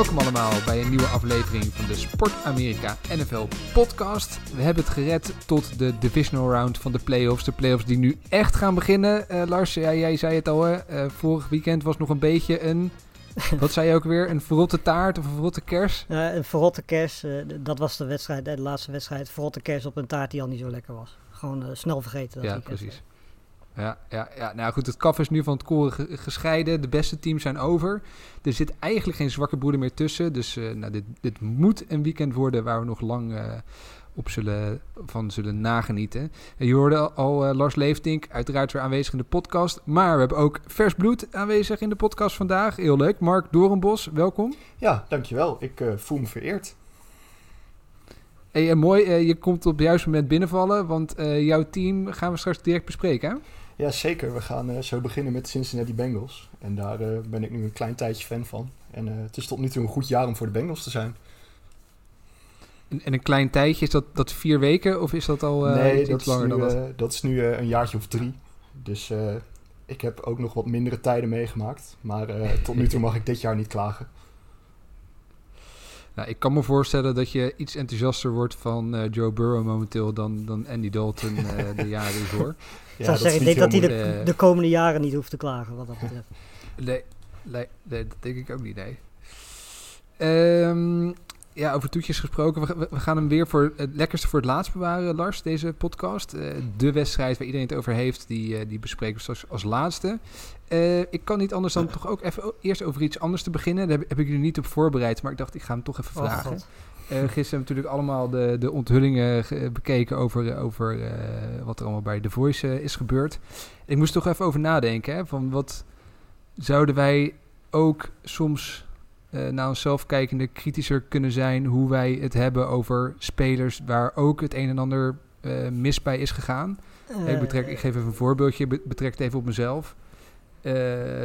Welkom allemaal bij een nieuwe aflevering van de Sport Amerika NFL podcast. We hebben het gered tot de divisional round van de playoffs. De playoffs die nu echt gaan beginnen. Eh, Lars, ja, jij zei het al, hè? Eh, vorig weekend was nog een beetje een... Wat zei je ook weer? Een verrotte taart of een verrotte kers? Een verrotte kers, eh, dat was de wedstrijd, de laatste wedstrijd. Verrotte kers op een taart die al niet zo lekker was. Gewoon snel vergeten. Dat Ja, weekend. precies. Ja, ja, ja, nou goed, het kaf is nu van het koren ge- gescheiden. De beste teams zijn over. Er zit eigenlijk geen zwakke broeder meer tussen. Dus eh, nou, dit, dit moet een weekend worden waar we nog lang eh, op zullen, van zullen nagenieten. En je hoorde al, al, eh, Lars Leeftink, uiteraard weer aanwezig in de podcast. Maar we hebben ook vers bloed aanwezig in de podcast vandaag. Heel leuk. Mark Dorenbos, welkom. Ja, dankjewel. Ik voel me vereerd. Hey, en mooi, je komt op het juiste moment binnenvallen, want jouw team gaan we straks direct bespreken. Hè? Ja, zeker. We gaan eh, zo beginnen met de Cincinnati Bengals. En daar eh, ben ik nu een klein tijdje fan van. En eh, het is tot nu toe een goed jaar om voor de Bengals te zijn. En, en een klein tijdje, is dat, dat vier weken of is dat al nee, iets dat is, langer nu, dan dat? dat is nu een jaartje of drie. Dus ik heb ook nog wat mindere tijden meegemaakt. Maar tot nu toe mag ik dit jaar niet klagen. Nou, ik kan me voorstellen dat je iets enthousiaster wordt van eh, Joe Burrow momenteel dan, dan Andy Dalton eh, de jaren ervoor. Ik zou dat zeggen, ik denk dat hij de, de komende jaren niet hoeft te klagen wat dat betreft. Nee, nee, nee, dat denk ik ook niet, nee. Ehm, ja, over toetjes gesproken. We, gaan hem weer voor het lekkerste voor het laatst bewaren, Lars, deze podcast. Eh, de wedstrijd waar iedereen het over heeft, die, eh, die bespreken we straks als laatste. Eh, ik kan niet anders dan toch ook even eerst over iets anders te beginnen. Daar heb, heb ik jullie niet op voorbereid, maar ik dacht, ik ga hem toch even Oh, vragen. Eh, gisteren hebben we natuurlijk allemaal de, de onthullingen ge- bekeken over, over eh, wat er allemaal bij The Voice eh, is gebeurd. Ik moest toch even over nadenken, hè, van wat zouden wij ook soms eh, naar onszelf kijkende kritischer kunnen zijn hoe wij het hebben over spelers waar ook het een en ander eh, mis bij is gegaan. ik, betrek, ik geef even een voorbeeldje, be- betrek het even op mezelf. Eh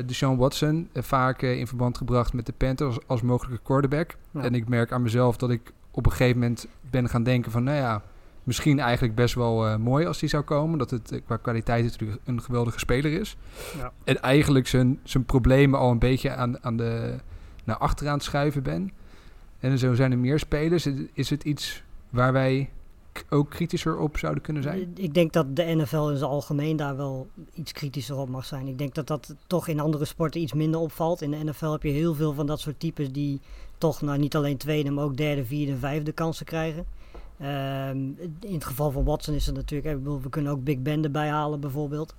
Deshaun Watson, eh, vaak eh, in verband gebracht met de Panthers als, als mogelijke quarterback. Ja. En ik merk aan mezelf dat ik op een gegeven moment ben gaan denken van... nou ja, misschien eigenlijk best wel mooi als die zou komen. Dat het qua kwaliteit natuurlijk een geweldige speler is. Ja. En eigenlijk zijn, zijn problemen al een beetje aan, aan de, naar achteraan schuiven ben. En zo zijn er meer spelers. Is het iets waar wij ook kritischer op zouden kunnen zijn? Ik denk dat de NFL in zijn algemeen daar wel iets kritischer op mag zijn. Ik denk dat dat toch in andere sporten iets minder opvalt. In de NFL heb je heel veel van dat soort types die toch nou, niet alleen tweede, maar ook derde, vierde en vijfde kansen krijgen. Ehm, in het geval van Watson is het natuurlijk, ik bedoel, we kunnen ook Big Ben erbij halen bijvoorbeeld.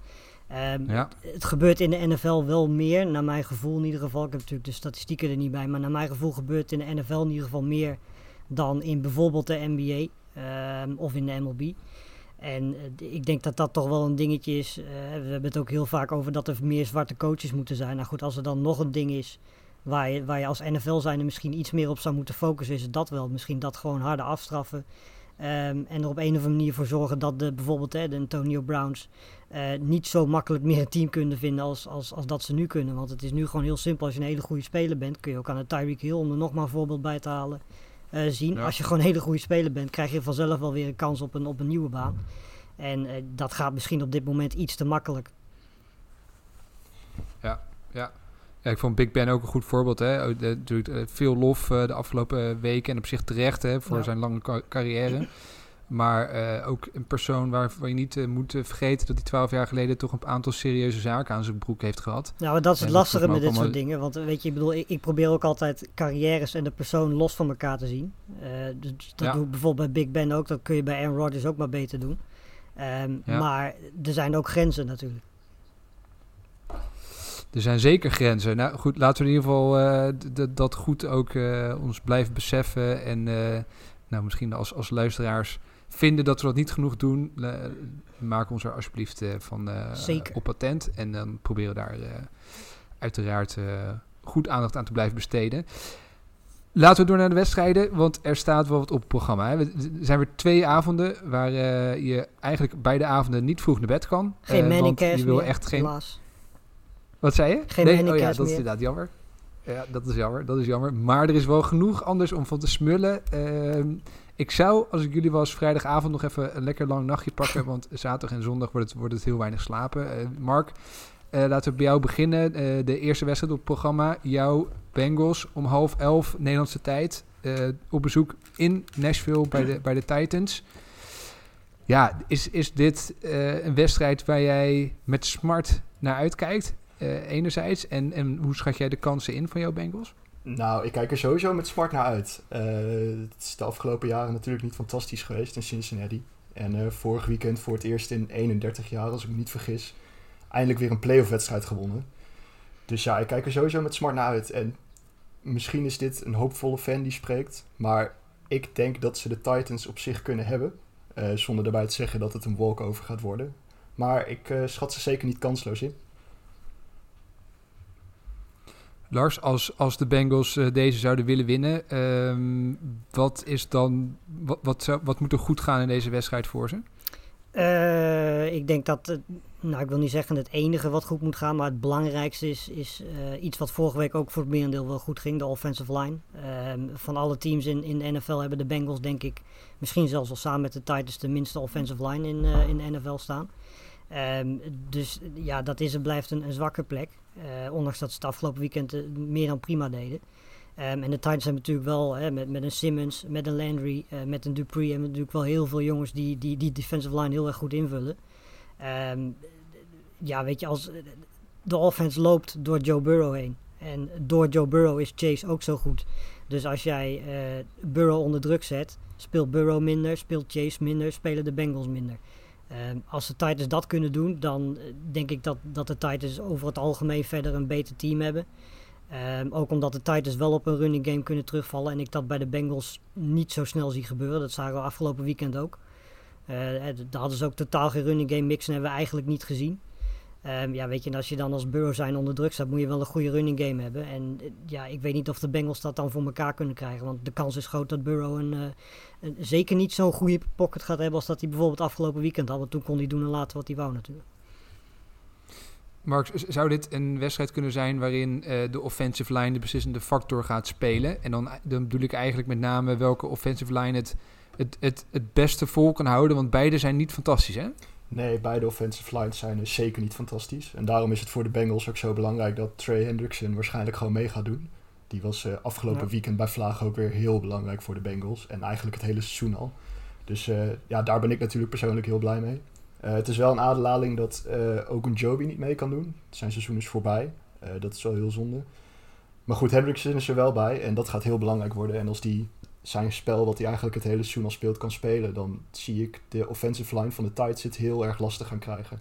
Ehm, Ja. Het gebeurt in de NFL wel meer, naar mijn gevoel in ieder geval. Ik heb natuurlijk de statistieken er niet bij, maar naar mijn gevoel gebeurt in de NFL in ieder geval meer dan in bijvoorbeeld de NBA ehm, of in de MLB. En eh, ik denk dat dat toch wel een dingetje is. Eh, we hebben het ook heel vaak over dat er meer zwarte coaches moeten zijn. Nou goed, als er dan nog een ding is waar je, waar je als NFL zijnde misschien iets meer op zou moeten focussen, is het dat wel. Misschien dat gewoon harder afstraffen. Ehm, en er op een of andere manier voor zorgen dat de, bijvoorbeeld hè, de Antonio Browns eh, niet zo makkelijk meer een team kunnen vinden als, als, als dat ze nu kunnen. Want het is nu gewoon heel simpel. Als je een hele goede speler bent, kun je ook aan de Tyreek Hill, om er nog maar een voorbeeld bij te halen, eh, zien. Ja. Als je gewoon een hele goede speler bent, krijg je vanzelf wel weer een kans op een, op een nieuwe baan. En eh, dat gaat misschien op dit moment iets te makkelijk. Ja, ja. Ja, ik vond Big Ben ook een goed voorbeeld. Hè. Natuurlijk eh, veel lof de afgelopen weken en op zich terecht hè, voor Ja. zijn lange ca- carrière. Maar eh, ook een persoon waarvan je niet eh, moet eh, vergeten dat hij twaalf jaar geleden toch een aantal serieuze zaken aan zijn broek heeft gehad. Nou, maar dat is het lastige met me dit soort dingen. Want weet je, ik bedoel, ik, ik probeer ook altijd carrières en de persoon los van elkaar te zien. Dus dat Ja. doe ik bijvoorbeeld bij Big Ben ook. Dat kun je bij Aaron Rodgers ook maar beter doen. Ehm, Ja. Maar er zijn ook grenzen natuurlijk. Er zijn zeker grenzen. Nou goed, laten we in ieder geval dat goed ook ons blijven beseffen. En nou, misschien als, als luisteraars vinden dat we dat niet genoeg doen, maak ons er alsjeblieft uh, van Zeker. op patent. En dan proberen we daar uiteraard goed aandacht aan te blijven besteden. Laten we door naar de wedstrijden, want er staat wel wat op het programma. Hè. Er zijn weer twee avonden waar je eigenlijk beide avonden niet vroeg naar bed kan. Geen uh, want je wil meer, echt geen. Wat zei je? Geen nee, oh ja, meer. dat is inderdaad jammer. Ja, dat is jammer. Dat is jammer. Maar er is wel genoeg anders om van te smullen. Uh, ik zou, als ik jullie was, vrijdagavond nog even een lekker lang nachtje pakken. want zaterdag en zondag wordt het, wordt het heel weinig slapen. Uh, Mark, uh, laten we bij jou beginnen. de eerste wedstrijd op het programma. Jouw Bengals om half elf Nederlandse tijd. op bezoek in Nashville bij de, bij de Titans. Ja, is, is dit een wedstrijd waar jij met smart naar uitkijkt? enerzijds. En, en hoe schat jij de kansen in van jouw Bengals? Nou, ik kijk er sowieso met smart naar uit. Uh, het is de afgelopen jaren natuurlijk niet fantastisch geweest in Cincinnati. En uh, vorig weekend voor het eerst in 31 jaar, als ik me niet vergis, eindelijk weer een playoff wedstrijd gewonnen. Dus ja, ik kijk er sowieso met smart naar uit. En misschien is dit een hoopvolle fan die spreekt. Maar ik denk dat ze de Titans op zich kunnen hebben. Uh, zonder daarbij te zeggen dat het een walkover gaat worden. Maar ik schat ze zeker niet kansloos in. Lars, als, als de Bengals uh, deze zouden willen winnen, um, wat is dan, wat, wat, moet er goed gaan in deze wedstrijd voor ze? Uh, ik denk dat, nou ik wil niet zeggen het enige wat goed moet gaan, maar het belangrijkste is, is uh, iets wat vorige week ook voor het merendeel wel goed ging, de offensive line. Ehm, van alle teams in, in de NFL hebben de Bengals denk ik, misschien zelfs al samen met de Titans, de minste offensive line in, in de NFL staan. Um, dus ja, dat is en blijft een, een zwakke plek. Uh, ondanks dat ze het afgelopen weekend uh, meer dan prima deden. Um, en de Titans hebben natuurlijk wel hè, met, met een Simmons, met een Landry, uh, met een Dupree... hebben natuurlijk wel heel veel jongens die die, die defensive line heel erg goed invullen. Um, ja, weet je, als de offense loopt door Joe Burrow heen... en door Joe Burrow is Chase ook zo goed... Dus als jij Burrow onder druk zet, speelt Burrow minder, speelt Chase minder, spelen de Bengals minder. Um, als de Titans dat kunnen doen, dan denk ik dat, dat de Titans over het algemeen verder een beter team hebben. Um, ook omdat de Titans wel op een running game kunnen terugvallen. En ik dat bij de Bengals niet zo snel zie gebeuren. Dat zagen we afgelopen weekend ook. Uh, daar hadden ze ook totaal geen running game mix en hebben we eigenlijk niet gezien. Um, ja, weet je, en als je dan als Burrow zijn onder druk staat, moet je wel een goede running game hebben. En ja, ik weet niet of de Bengals dat dan voor elkaar kunnen krijgen. Want de kans is groot dat Burrow een, uh, een zeker niet zo'n goede pocket gaat hebben als dat hij bijvoorbeeld afgelopen weekend had. Want toen kon hij doen en laten wat hij wou natuurlijk. Mark, zou dit een wedstrijd kunnen zijn waarin uh, de offensive line de beslissende factor gaat spelen? En dan, dan bedoel ik eigenlijk met name welke offensive line het, het, het, het beste vol kan houden. Want beide zijn niet fantastisch, hè? Nee, beide offensive lines zijn dus zeker niet fantastisch. En daarom is het voor de Bengals ook zo belangrijk dat Trey Hendrickson waarschijnlijk gewoon mee gaat doen. Die was uh, afgelopen ja. weekend bij Vlaag ook weer heel belangrijk voor de Bengals. En eigenlijk het hele seizoen al. Dus uh, ja, daar ben ik natuurlijk persoonlijk heel blij mee. Uh, het is wel een aderlating dat ook een Joby niet mee kan doen. Zijn seizoen is voorbij. dat is wel heel zonde. Maar goed, Hendrickson is er wel bij. En dat gaat heel belangrijk worden. En als die zijn spel, wat hij eigenlijk het hele seizoen al speelt, kan spelen, dan zie ik de offensive line van de Titans het heel erg lastig gaan krijgen.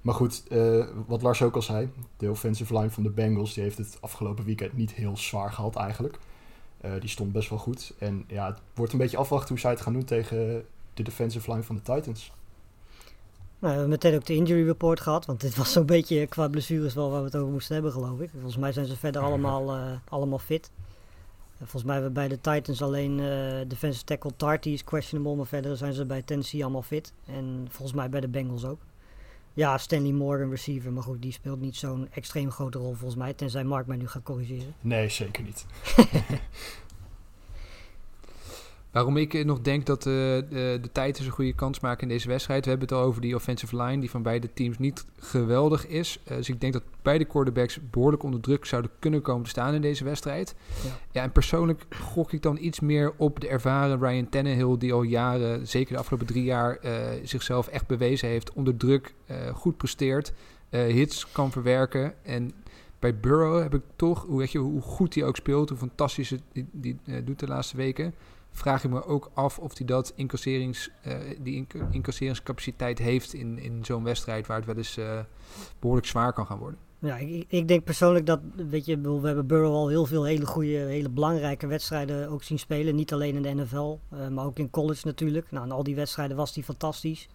Maar goed, uh, wat Lars ook al zei, de offensive line van de Bengals, die heeft het afgelopen weekend niet heel zwaar gehad eigenlijk. Uh, die stond best wel goed. En ja, het wordt een beetje afwachten hoe zij het gaan doen tegen de defensive line van de Titans. Nou, we hebben meteen ook de injury report gehad, want dit was zo'n beetje qua blessures wel waar we het over moesten hebben, geloof ik. Volgens mij zijn ze verder allemaal, uh, allemaal fit. Volgens mij hebben we bij de Titans alleen uh, defensive tackle Tarty is questionable, maar verder zijn ze bij Tennessee allemaal fit. En volgens mij bij de Bengals ook. Ja, Stanley Morgan receiver, maar goed, die speelt niet zo'n extreem grote rol volgens mij. Tenzij Mark mij nu gaat corrigeren. Nee, zeker niet. Waarom ik nog denk dat uh, de, de Titans een goede kans maken in deze wedstrijd. We hebben het al over die offensive line die van beide teams niet geweldig is. Uh, dus ik denk dat beide quarterbacks behoorlijk onder druk zouden kunnen komen te staan in deze wedstrijd. Ja, ja en persoonlijk gok ik dan iets meer op de ervaren Ryan Tannehill... die al jaren, zeker de afgelopen drie jaar, uh, zichzelf echt bewezen heeft. Onder druk goed presteert, hits kan verwerken en... Bij Burrow heb ik toch, hoe, weet je, hoe goed hij ook speelt, hoe fantastisch het die, die doet de laatste weken vraag ik me ook af of hij dat incasserings, uh, die inc incasseringscapaciteit heeft in, in zo'n wedstrijd waar het wel eens uh, behoorlijk zwaar kan gaan worden. Ja, ik, ik denk persoonlijk dat, weet je, we hebben Burrow al heel veel hele goede, hele belangrijke wedstrijden ook zien spelen. Niet alleen in de NFL, uh, maar ook in college natuurlijk. Nou, in al die wedstrijden was hij fantastisch.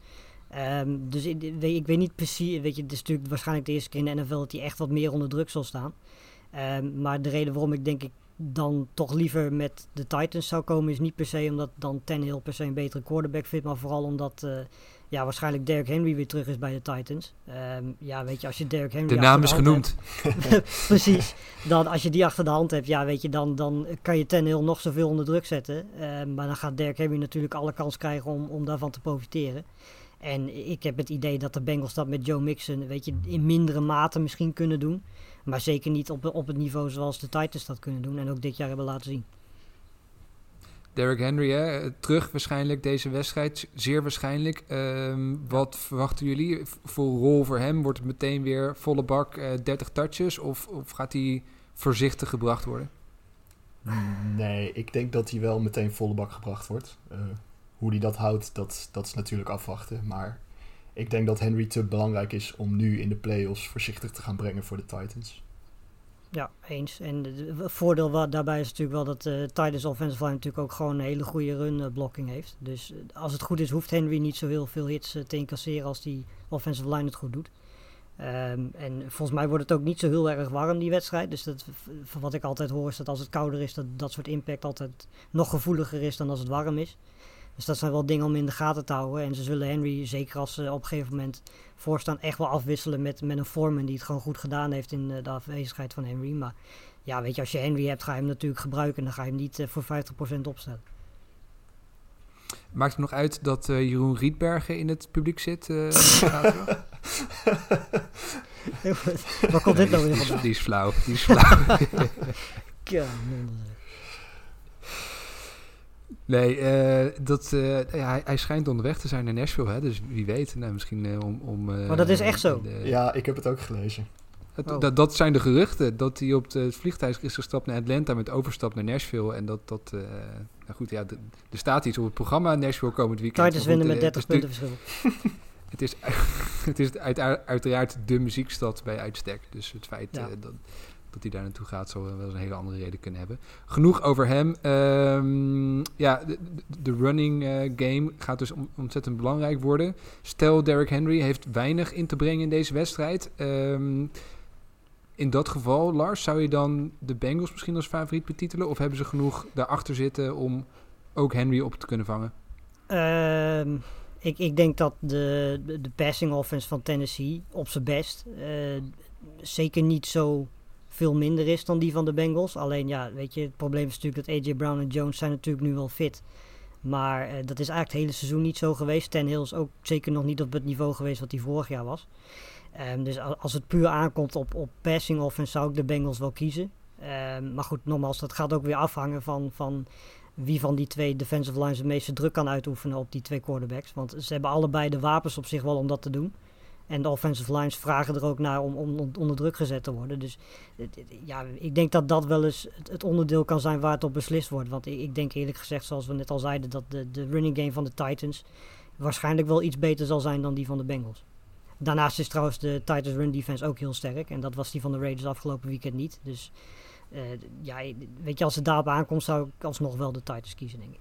Um, dus ik, ik, weet niet precies, weet je, het is natuurlijk waarschijnlijk de eerste keer in de NFL dat hij echt wat meer onder druk zal staan. Um, maar de reden waarom ik denk ik dan toch liever met de Titans zou komen is niet per se omdat dan Tannehill per se een betere quarterback vindt, maar vooral omdat uh, ja, waarschijnlijk Derrick Henry weer terug is bij de Titans. Um, ja, weet je, als je Derrick Henry De naam is genoemd. Hebt, precies. Dan als je die achter de hand hebt, ja, weet je, dan, dan kan je Tannehill nog zoveel onder druk zetten. maar dan gaat Derrick Henry natuurlijk alle kans krijgen om, om daarvan te profiteren. En ik heb het idee dat de Bengals dat met Joe Mixon, weet je, in mindere mate misschien kunnen doen. Maar zeker niet op, op het niveau zoals de Titans dat kunnen doen en ook dit jaar hebben laten zien. Derrick Henry, hè? terug waarschijnlijk deze wedstrijd. Zeer waarschijnlijk. Um, wat verwachten jullie voor rol voor hem? Wordt het meteen weer volle bak uh, 30 touches of, of gaat hij voorzichtig gebracht worden? Nee, ik denk dat hij wel meteen volle bak gebracht wordt. Uh, hoe hij dat houdt, dat, dat is natuurlijk afwachten. Maar ik denk dat Henry te belangrijk is om nu in de playoffs voorzichtig te gaan brengen voor de Titans. Ja, eens. En het voordeel wat daarbij is natuurlijk wel dat de Titans offensive line natuurlijk ook gewoon een hele goede run blocking heeft. Dus als het goed is, hoeft Henry niet zo heel veel hits te incasseren als die offensive line het goed doet. Um, en volgens mij wordt het ook niet zo heel erg warm, die wedstrijd. Dus dat, wat ik altijd hoor is dat als het kouder is, dat dat soort impact altijd nog gevoeliger is dan als het warm is. Dus dat zijn wel dingen om in de gaten te houden. En ze zullen Henry, zeker als ze op een gegeven moment voorstaan, echt wel afwisselen met, met een Foreman die het gewoon goed gedaan heeft in de afwezigheid van Henry. Maar ja, weet je, als je Henry hebt, ga je hem natuurlijk gebruiken en dan ga je hem niet uh, voor 50% opstellen. Maakt het nog uit dat uh, Jeroen Rietbergen in het publiek zit? Uh, Waar komt dit nou weer vandaan? Die is flauw, die is flauw. Nee, uh, dat, uh, ja, hij, hij, schijnt onderweg te zijn naar Nashville, hè? dus wie weet. Nou, misschien uh, om... om maar dat is echt zo? De, ja, ik heb het ook gelezen. Het, oh. dat, dat zijn de geruchten, dat hij op het vliegtuig is gestapt naar Atlanta met overstap naar Nashville. En dat, dat nou goed, ja, er staat iets op het programma Nashville komend weekend. Titans winnen met 30 punten verschil. het is, het is uit, uiteraard de muziekstad bij uitstek. Dus het feit ja. dat dat hij daar naartoe gaat, zou wel eens een hele andere reden kunnen hebben. Genoeg over hem. Um, ja, de, de running uh, game gaat dus ontzettend belangrijk worden. Stel, Derrick Henry heeft weinig in te brengen in deze wedstrijd. Um, in dat geval, Lars, zou je dan de Bengals misschien als favoriet betitelen? Of hebben ze genoeg daarachter zitten om ook Henry op te kunnen vangen? Um, ik, ik denk dat de, de passing offense van Tennessee op zijn best uh, zeker niet zo veel minder is dan die van de Bengals. Alleen ja, weet je, het probleem is natuurlijk dat AJ Brown en Jones zijn natuurlijk nu wel fit. Maar uh, dat is eigenlijk het hele seizoen niet zo geweest. Ten Hill is ook zeker nog niet op het niveau geweest wat hij vorig jaar was. Um, dus als het puur aankomt op, op passing offense zou ik de Bengals wel kiezen. Um, maar goed, nogmaals, dat gaat ook weer afhangen van, van wie van die twee defensive lines de meeste druk kan uitoefenen op die twee quarterbacks. Want ze hebben allebei de wapens op zich wel om dat te doen. En de offensive lines vragen er ook naar om, om, onder druk gezet te worden. Dus ja, ik denk dat dat wel eens het, onderdeel kan zijn waar het op beslist wordt. Want ik, ik, denk eerlijk gezegd, zoals we net al zeiden, dat de, de running game van de Titans waarschijnlijk wel iets beter zal zijn dan die van de Bengals. Daarnaast is trouwens de Titans run defense ook heel sterk. En dat was die van de Raiders afgelopen weekend niet. Dus uh, ja, weet je, als het daarop aankomt, zou ik alsnog wel de Titans kiezen, denk ik.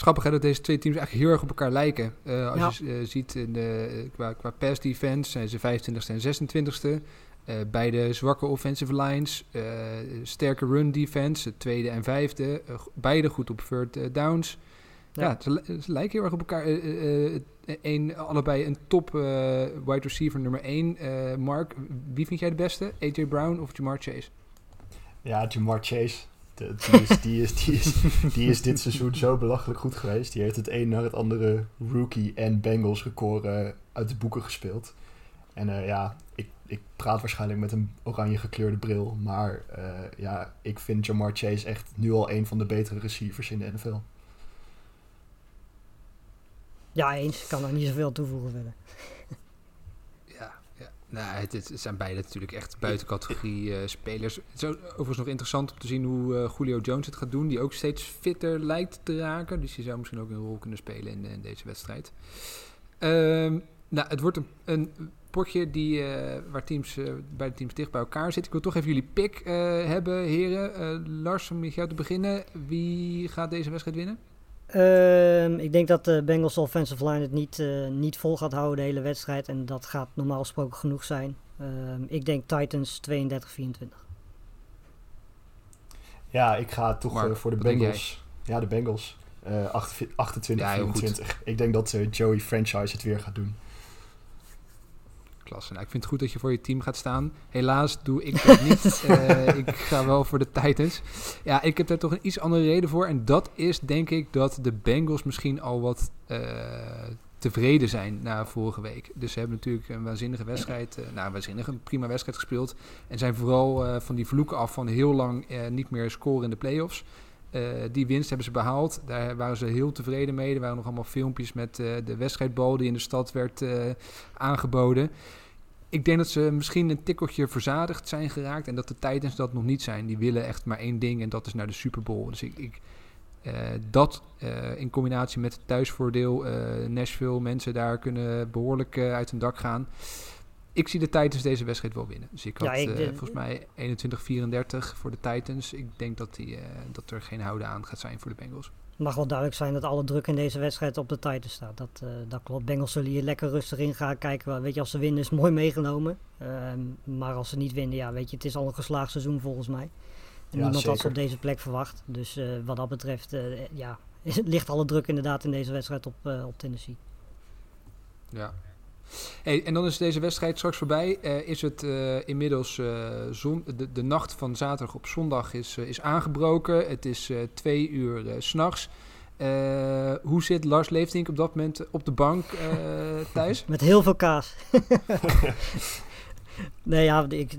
Het is grappig hè, dat deze twee teams eigenlijk heel erg op elkaar lijken. Uh, als ja. je uh, ziet in de, qua, qua pass defense zijn ze 25ste en 26ste. Uh, beide zwakke offensive lines. sterke run defense, tweede en vijfde. beide goed op third downs. Ja, ja ze, ze, lijken heel erg op elkaar. een, allebei een top wide receiver nummer 1. Mark, wie vind jij de beste? AJ Brown of Jamar Chase? Ja, Jamar Chase die, is, die, die, is, dit seizoen zo belachelijk goed geweest. Die heeft het een naar het andere rookie en Bengals record uh, uit de boeken gespeeld. En uh, ja, ik, ik praat waarschijnlijk met een oranje gekleurde bril. Maar uh, ja, ik vind Jamar Chase echt nu al een van de betere receivers in de NFL. Ja, eens. Ik kan er niet zoveel toevoegen verder. Nou, het, het, zijn beide natuurlijk echt buitencategorie uh, spelers. Het is overigens nog interessant om te zien hoe uh, Julio Jones het gaat doen. Die ook steeds fitter lijkt te raken. Dus die zou misschien ook een rol kunnen spelen in, in deze wedstrijd. Um, nou, het wordt een, een, potje die, eh, waar teams, eh, bij de teams dicht bij elkaar zitten. Ik wil toch even jullie pick eh, hebben, heren. Eh, Lars, om met jou te beginnen. Wie gaat deze wedstrijd winnen? Ehm, ik denk dat de Bengals offensive line het niet, eh, niet vol gaat houden de hele wedstrijd. En dat gaat normaal gesproken genoeg zijn. Ehm, ik denk Titans 32-24. Ja, ik ga toch Mark, eh, voor de Bengals. Ja, de Bengals. Eh 28, Ja, heel goed. 24. Ik denk dat eh, Joey Franchise het weer gaat doen. Klasse. Nou, ik vind het goed dat je voor je team gaat staan. Helaas doe ik dat niet. Eh, ik ga wel voor de Titans. Ja, ik heb daar toch een iets andere reden voor. En dat is denk ik dat de Bengals misschien al wat eh, tevreden zijn na vorige week. Dus ze hebben natuurlijk een waanzinnige wedstrijd, eh nou waanzinnige, een prima wedstrijd gespeeld. En zijn vooral van die vloeken af van heel lang niet meer scoren in de playoffs. Eh, die winst hebben ze behaald. Daar waren ze heel tevreden mee. Er waren nog allemaal filmpjes met eh, de wedstrijdbal die in de stad werd eh, aangeboden. Ik denk dat ze misschien een tikkeltje verzadigd zijn geraakt. En dat de Titans dat nog niet zijn. Die willen echt maar één ding en dat is naar de Super Bowl. Dus ik, ik, dat in combinatie met het thuisvoordeel. Nashville, mensen daar kunnen behoorlijk eh, uit hun dak gaan. Ik zie de Titans deze wedstrijd wel winnen. Dus ik had Ja, ik eh, de- volgens mij 21-34 voor de Titans. Ik denk dat, die, eh, dat er geen houden aan gaat zijn voor de Bengals. Het mag wel duidelijk zijn dat alle druk in deze wedstrijd op de Titans staat. Dat, eh, dat klopt. Bengals zullen hier lekker rustig in gaan kijken. Weet je, als ze winnen is het mooi meegenomen. Ehm, maar als ze niet winnen, ja, weet je, het is al een geslaagd seizoen volgens mij. En Ja, niemand had ze op deze plek verwacht. Dus eh, wat dat betreft, eh, ja, ligt alle druk inderdaad in deze wedstrijd op, eh, op Tennessee. Ja. Hey, en dan is deze wedstrijd straks voorbij. Eh, is het eh, inmiddels zon, de, de nacht van zaterdag op zondag is, is aangebroken. Het is twee uur s'nachts. Hoe zit Lars Leeftink op dat moment op de bank thuis? Met heel veel kaas. nee, ja, ik,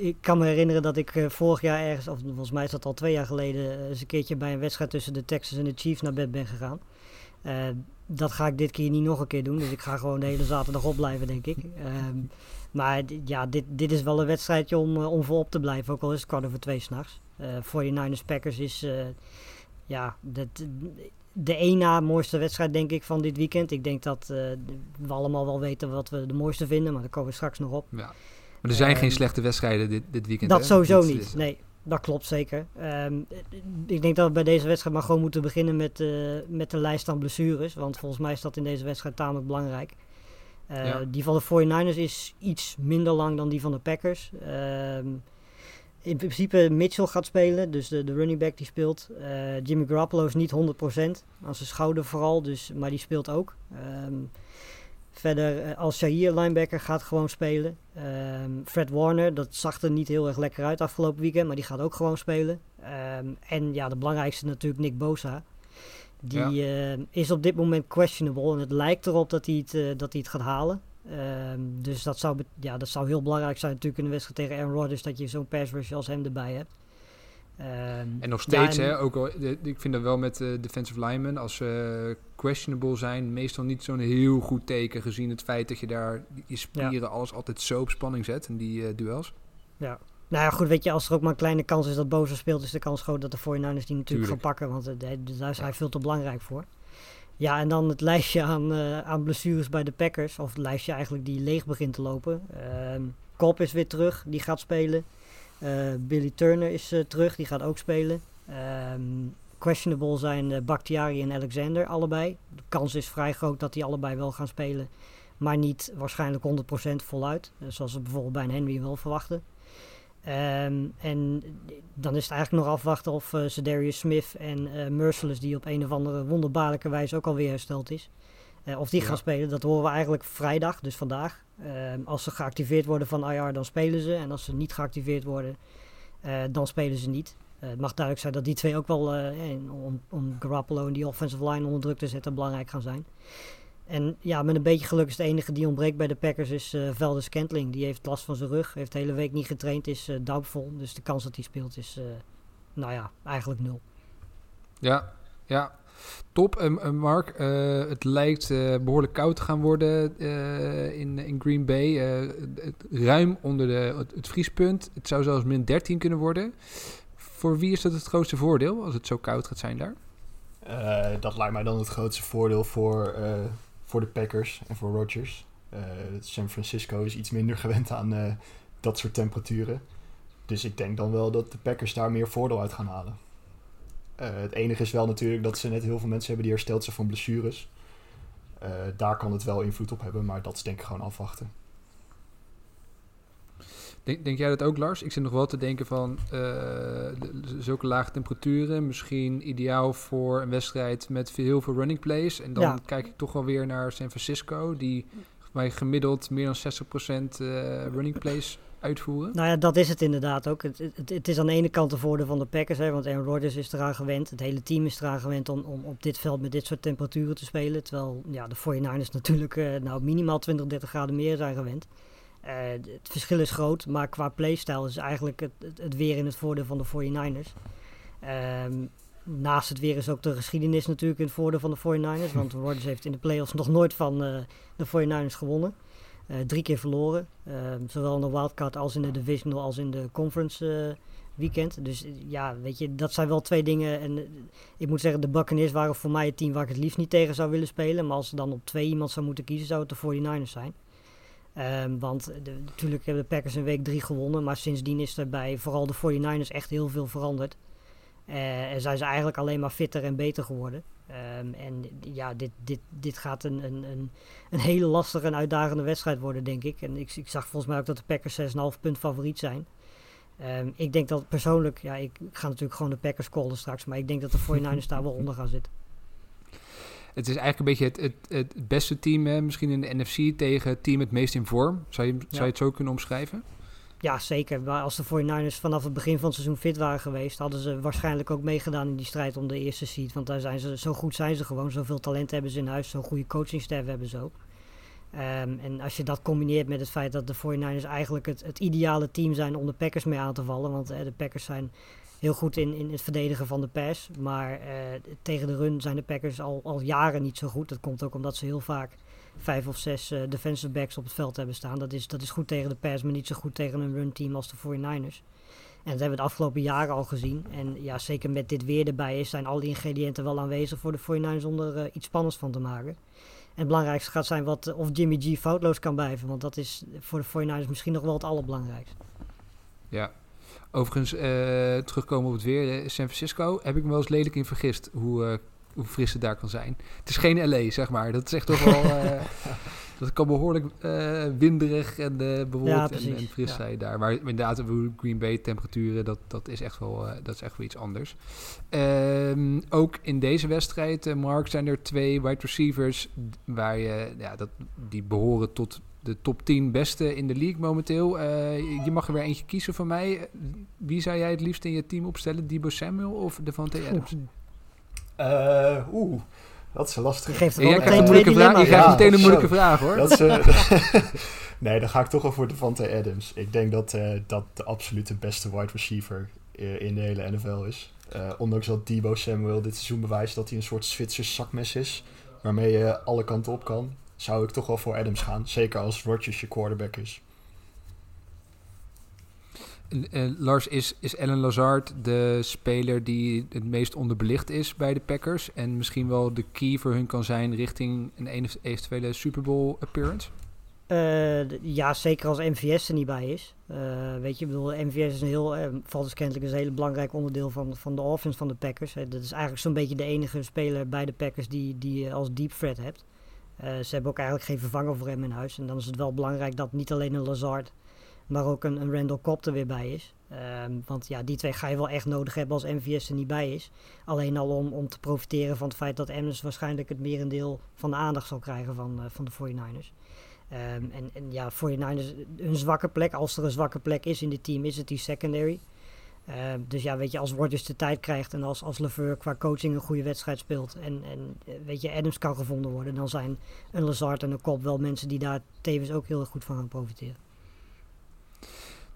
ik, kan me herinneren dat ik vorig jaar ergens, of volgens mij is dat al twee jaar geleden, eens een keertje bij een wedstrijd tussen de Texans en de Chiefs naar bed ben gegaan. Dat ga ik dit keer niet nog een keer doen, dus ik ga gewoon de hele zaterdag opblijven, denk ik. Ehm, maar ja, dit, dit is wel een wedstrijdje om, eh, om voor op te blijven, ook al is het kwart over twee s'nachts. Eh 49ers Packers is, eh, ja, dat, de één na mooiste wedstrijd denk ik van dit weekend. Ik denk dat eh, we allemaal wel weten wat we de mooiste vinden, maar daar komen we straks nog op. Ja. Maar er zijn geen Ehm, slechte wedstrijden dit, dit weekend. Dat hè? sowieso niet. Nee, dat klopt zeker. Ehm, ik denk dat we bij deze wedstrijd maar gewoon moeten beginnen met, eh, met de lijst aan blessures. Want volgens mij is dat in deze wedstrijd tamelijk belangrijk. Eh, Ja. Die van de 49ers is iets minder lang dan die van de Packers. Ehm, in principe Mitchell gaat spelen, dus de, de running back die speelt. Eh, Jimmy Garoppolo is niet 100%, aan zijn schouder vooral, dus, maar die speelt ook. Ehm, verder, eh, Al Shahir, linebacker, gaat gewoon spelen. Ehm, Fred Warner, dat zag er niet heel erg lekker uit afgelopen weekend, maar die gaat ook gewoon spelen. Ehm, en ja, de belangrijkste natuurlijk Nick Bosa. Die eh, is op dit moment questionable en het lijkt erop dat hij het, eh, dat hij het gaat halen. Ehm, dus dat zou, ja, dat zou heel belangrijk zijn natuurlijk in de wedstrijd tegen Aaron Rodgers dat je zo'n pass rusher als hem erbij hebt. Ehm, En nog steeds, ja, en- hè, ook al, ik vind dat wel met de defensive linemen, als ze questionable zijn, meestal niet zo'n heel goed teken, gezien het feit dat je daar je spieren alles altijd zo op spanning zet in die eh, duels. Ja. Nou ja, goed, weet je, als er ook maar een kleine kans is dat Boza speelt, is de kans groot dat de 49ers die natuurlijk Tuurlijk. gaan pakken, want eh, daar is hij veel te belangrijk voor. Ja, en dan het lijstje aan, eh, aan blessures bij de Packers, of het lijstje eigenlijk die leeg begint te lopen. Ehm Cobb is weer terug, die gaat spelen. Eh, Billy Turner is eh, terug, die gaat ook spelen. Ehm, questionable zijn eh, Bakhtiari en Alexander, allebei. De kans is vrij groot dat die allebei wel gaan spelen, maar niet waarschijnlijk 100% voluit, zoals we bijvoorbeeld bij een Henry wel verwachten. Ehm, en dan is het eigenlijk nog afwachten of uh, Darius Smith en eh Merciless, die op een of andere wonderbaarlijke wijze ook alweer hersteld is, eh, of die Ja. gaan spelen. Dat horen we eigenlijk vrijdag, dus vandaag. Ehm, als ze geactiveerd worden van IR, dan spelen ze. En als ze niet geactiveerd worden, eh, dan spelen ze niet. Eh, het mag duidelijk zijn dat die twee ook wel, om, om Garoppolo en die offensive line onder druk te zetten, belangrijk gaan zijn. En ja, met een beetje geluk is de enige die ontbreekt bij de Packers is eh Veldes Scantling. Die heeft last van zijn rug, heeft de hele week niet getraind, is doubtful. Dus de kans dat hij speelt is, nou ja, eigenlijk nul. Ja, ja. Top. Mark, eh, het lijkt eh, behoorlijk koud te gaan worden eh, in, in Green Bay. Ruim onder de, het, vriespunt. Het zou zelfs min 13 kunnen worden. Voor wie is dat het grootste voordeel als het zo koud gaat zijn daar? Dat lijkt mij dan het grootste voordeel voor, voor de Packers en voor Rodgers. San Francisco is iets minder gewend aan dat soort temperaturen. Dus ik denk dan wel dat de Packers daar meer voordeel uit gaan halen. Uh, het enige is wel natuurlijk dat ze net heel veel mensen hebben die hersteld zijn van blessures. daar kan het wel invloed op hebben, maar dat is denk ik gewoon afwachten. Denk, denk, jij dat ook, Lars? Ik zit nog wel te denken van uh, zulke lage temperaturen. Misschien ideaal voor een wedstrijd met heel veel running plays. En dan ja. kijk ik toch wel weer naar San Francisco, die bij gemiddeld meer dan 60% uh, running plays uitvoeren. Nou ja, dat is het inderdaad ook. Het, het, het, is aan de ene kant de voordeel van de Packers, hè, want Aaron Rodgers is eraan gewend. Het hele team is eraan gewend om, om op dit veld met dit soort temperaturen te spelen. Terwijl ja, de 49ers natuurlijk uh, nou, minimaal 20, 30 graden meer zijn gewend. Uh, het verschil is groot, maar qua playstyle is eigenlijk het, het, het, weer in het voordeel van de 49ers. Um, naast het weer is ook de geschiedenis natuurlijk in het voordeel van de 49ers. Want Rodgers heeft in de playoffs nog nooit van uh, de 49ers gewonnen. Uh, drie keer verloren. zowel in de wildcard als in de divisional als in de conference weekend. Dus ja, weet je, dat zijn wel twee dingen. En ik moet zeggen, de Buccaneers waren voor mij het team waar ik het liefst niet tegen zou willen spelen. Maar als er dan op twee iemand zou moeten kiezen, zou het de 49ers zijn. Um, want de, natuurlijk hebben de Packers in week 3 gewonnen, maar sindsdien is er bij vooral de 49ers echt heel veel veranderd. En zijn ze eigenlijk alleen maar fitter en beter geworden. Um, en ja, dit, dit, dit gaat een, een, een, een, hele lastige en uitdagende wedstrijd worden, denk ik. En ik, ik zag volgens mij ook dat de Packers 6,5 punt favoriet zijn. Um, ik denk dat persoonlijk, ja, ik, ik ga natuurlijk gewoon de Packers callen straks, maar ik denk dat de 49ers daar wel onder gaan zitten het is eigenlijk een beetje het, het, het beste team, hè, misschien in de NFC, tegen het team het meest in vorm. Zou je, zou je het zo kunnen omschrijven? Ja, zeker. Maar als de 49ers vanaf het begin van het seizoen fit waren geweest, hadden ze waarschijnlijk ook meegedaan in die strijd om de eerste seed. Want daar zijn ze, zo goed zijn ze gewoon, zoveel talent hebben ze in huis, zo'n goede coachingstaf hebben ze ook. Um, en als je dat combineert met het feit dat de 49ers eigenlijk het, het ideale team zijn om de Packers mee aan te vallen. Want eh, de Packers zijn heel goed in, in het verdedigen van de pass. Maar uh, tegen de run zijn de Packers al, al jaren niet zo goed. Dat komt ook omdat ze heel vaak vijf of zes uh, defensive backs op het veld hebben staan. Dat is, dat is goed tegen de pass, maar niet zo goed tegen een run team als de 49ers. En dat hebben we de afgelopen jaren al gezien. En ja, zeker met dit weer erbij is, zijn al die ingrediënten wel aanwezig voor de 49ers om er uh, iets spannends van te maken. En het belangrijkste gaat zijn wat, of Jimmy G foutloos kan blijven. Want dat is voor de 49ers misschien nog wel het allerbelangrijkste. Ja, Overigens, uh, terugkomen op het weer. San Francisco heb ik me wel eens lelijk in vergist hoe, hoe fris het daar kan zijn. Het is geen LA, zeg maar. Dat is echt toch wel... Uh, dat kan behoorlijk winderig en bewolkt ja, en, en, fris ja. zijn daar. Maar inderdaad, Green Bay temperaturen, dat, dat, is echt wel, dat is echt wel iets anders. Um, ook in deze wedstrijd, Mark, zijn er twee wide receivers... waar je, ja, dat, die behoren tot de top 10 beste in de league momenteel. Uh, je mag er weer eentje kiezen van mij. Wie zou jij het liefst in je team opstellen? Debo Samuel of Devante Adams? Uh, Oeh, dat is een lastige. Geeft ja, jij krijgt, een moeilijke vraag, je krijgt ja, meteen een moeilijke vraag hoor. Dat is, uh, nee, dan ga ik toch wel voor Devante Adams. Ik denk dat uh, dat de absolute beste wide receiver in de hele NFL is. ondanks dat Debo Samuel dit seizoen bewijst dat hij een soort Zwitsers zakmes is. Waarmee je alle kanten op kan zou ik toch wel voor Adams gaan. Zeker als Rodgers je quarterback is. Uh, Lars, is, is Alan Lazard de speler die het meest onderbelicht is bij de Packers? En misschien wel de key voor hun kan zijn richting een eventuele Super Bowl appearance? Uh, ja, zeker als MVS er niet bij is. Uh, weet je, ik bedoel, MVS is een heel, valt dus kennelijk een heel belangrijk onderdeel van, van de offense van de Packers. dat is eigenlijk zo'n beetje de enige speler bij de Packers die, die je als deep threat hebt. Ze hebben ook eigenlijk geen vervanger voor hem in huis. En dan is het wel belangrijk dat niet alleen een Lazard, maar ook een, een Randall Cobb er weer bij is. Um, want ja, die twee ga je wel echt nodig hebben als MVS er niet bij is. Alleen al om, om te profiteren van het feit dat Emmons waarschijnlijk het merendeel van de aandacht zal krijgen van, uh, van de 49ers. Um, en, en ja, 49ers, hun zwakke plek, als er een zwakke plek is in dit team, is het die secondary. Uh, dus ja, weet je, als Rodgers de tijd krijgt en als, als qua coaching een goede wedstrijd speelt en, en eh, weet je, Adams kan gevonden worden, dan zijn een Lazard en een Kop wel mensen die daar tevens ook heel erg goed van gaan profiteren.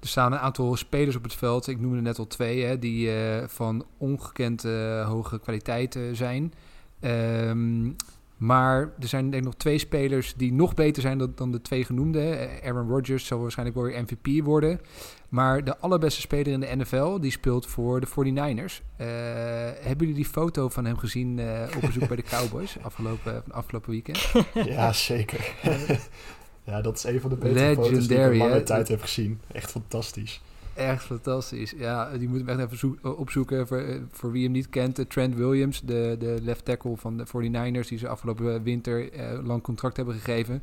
Er staan een aantal spelers op het veld, ik noemde net al twee, hè, die uh, van ongekend uh, hoge kwaliteit zijn. Um, maar er zijn denk ik nog twee spelers die nog beter zijn dan, dan de twee genoemde. Aaron Rodgers zal waarschijnlijk wel weer MVP worden. Maar de allerbeste speler in de NFL, die speelt voor de 49ers. Uh, hebben jullie die foto van hem gezien op bezoek bij de Cowboys afgelopen, afgelopen weekend? Ja, zeker. Ja, dat is een van de betere foto's die ik in lange hè? tijd heb gezien. Echt fantastisch. Echt fantastisch. Ja, die moet hem echt even zoek- opzoeken. Voor, eh, voor wie hem niet kent, eh, Trent Williams, de, de left tackle van de 49ers, die ze afgelopen winter eh, lang contract hebben gegeven.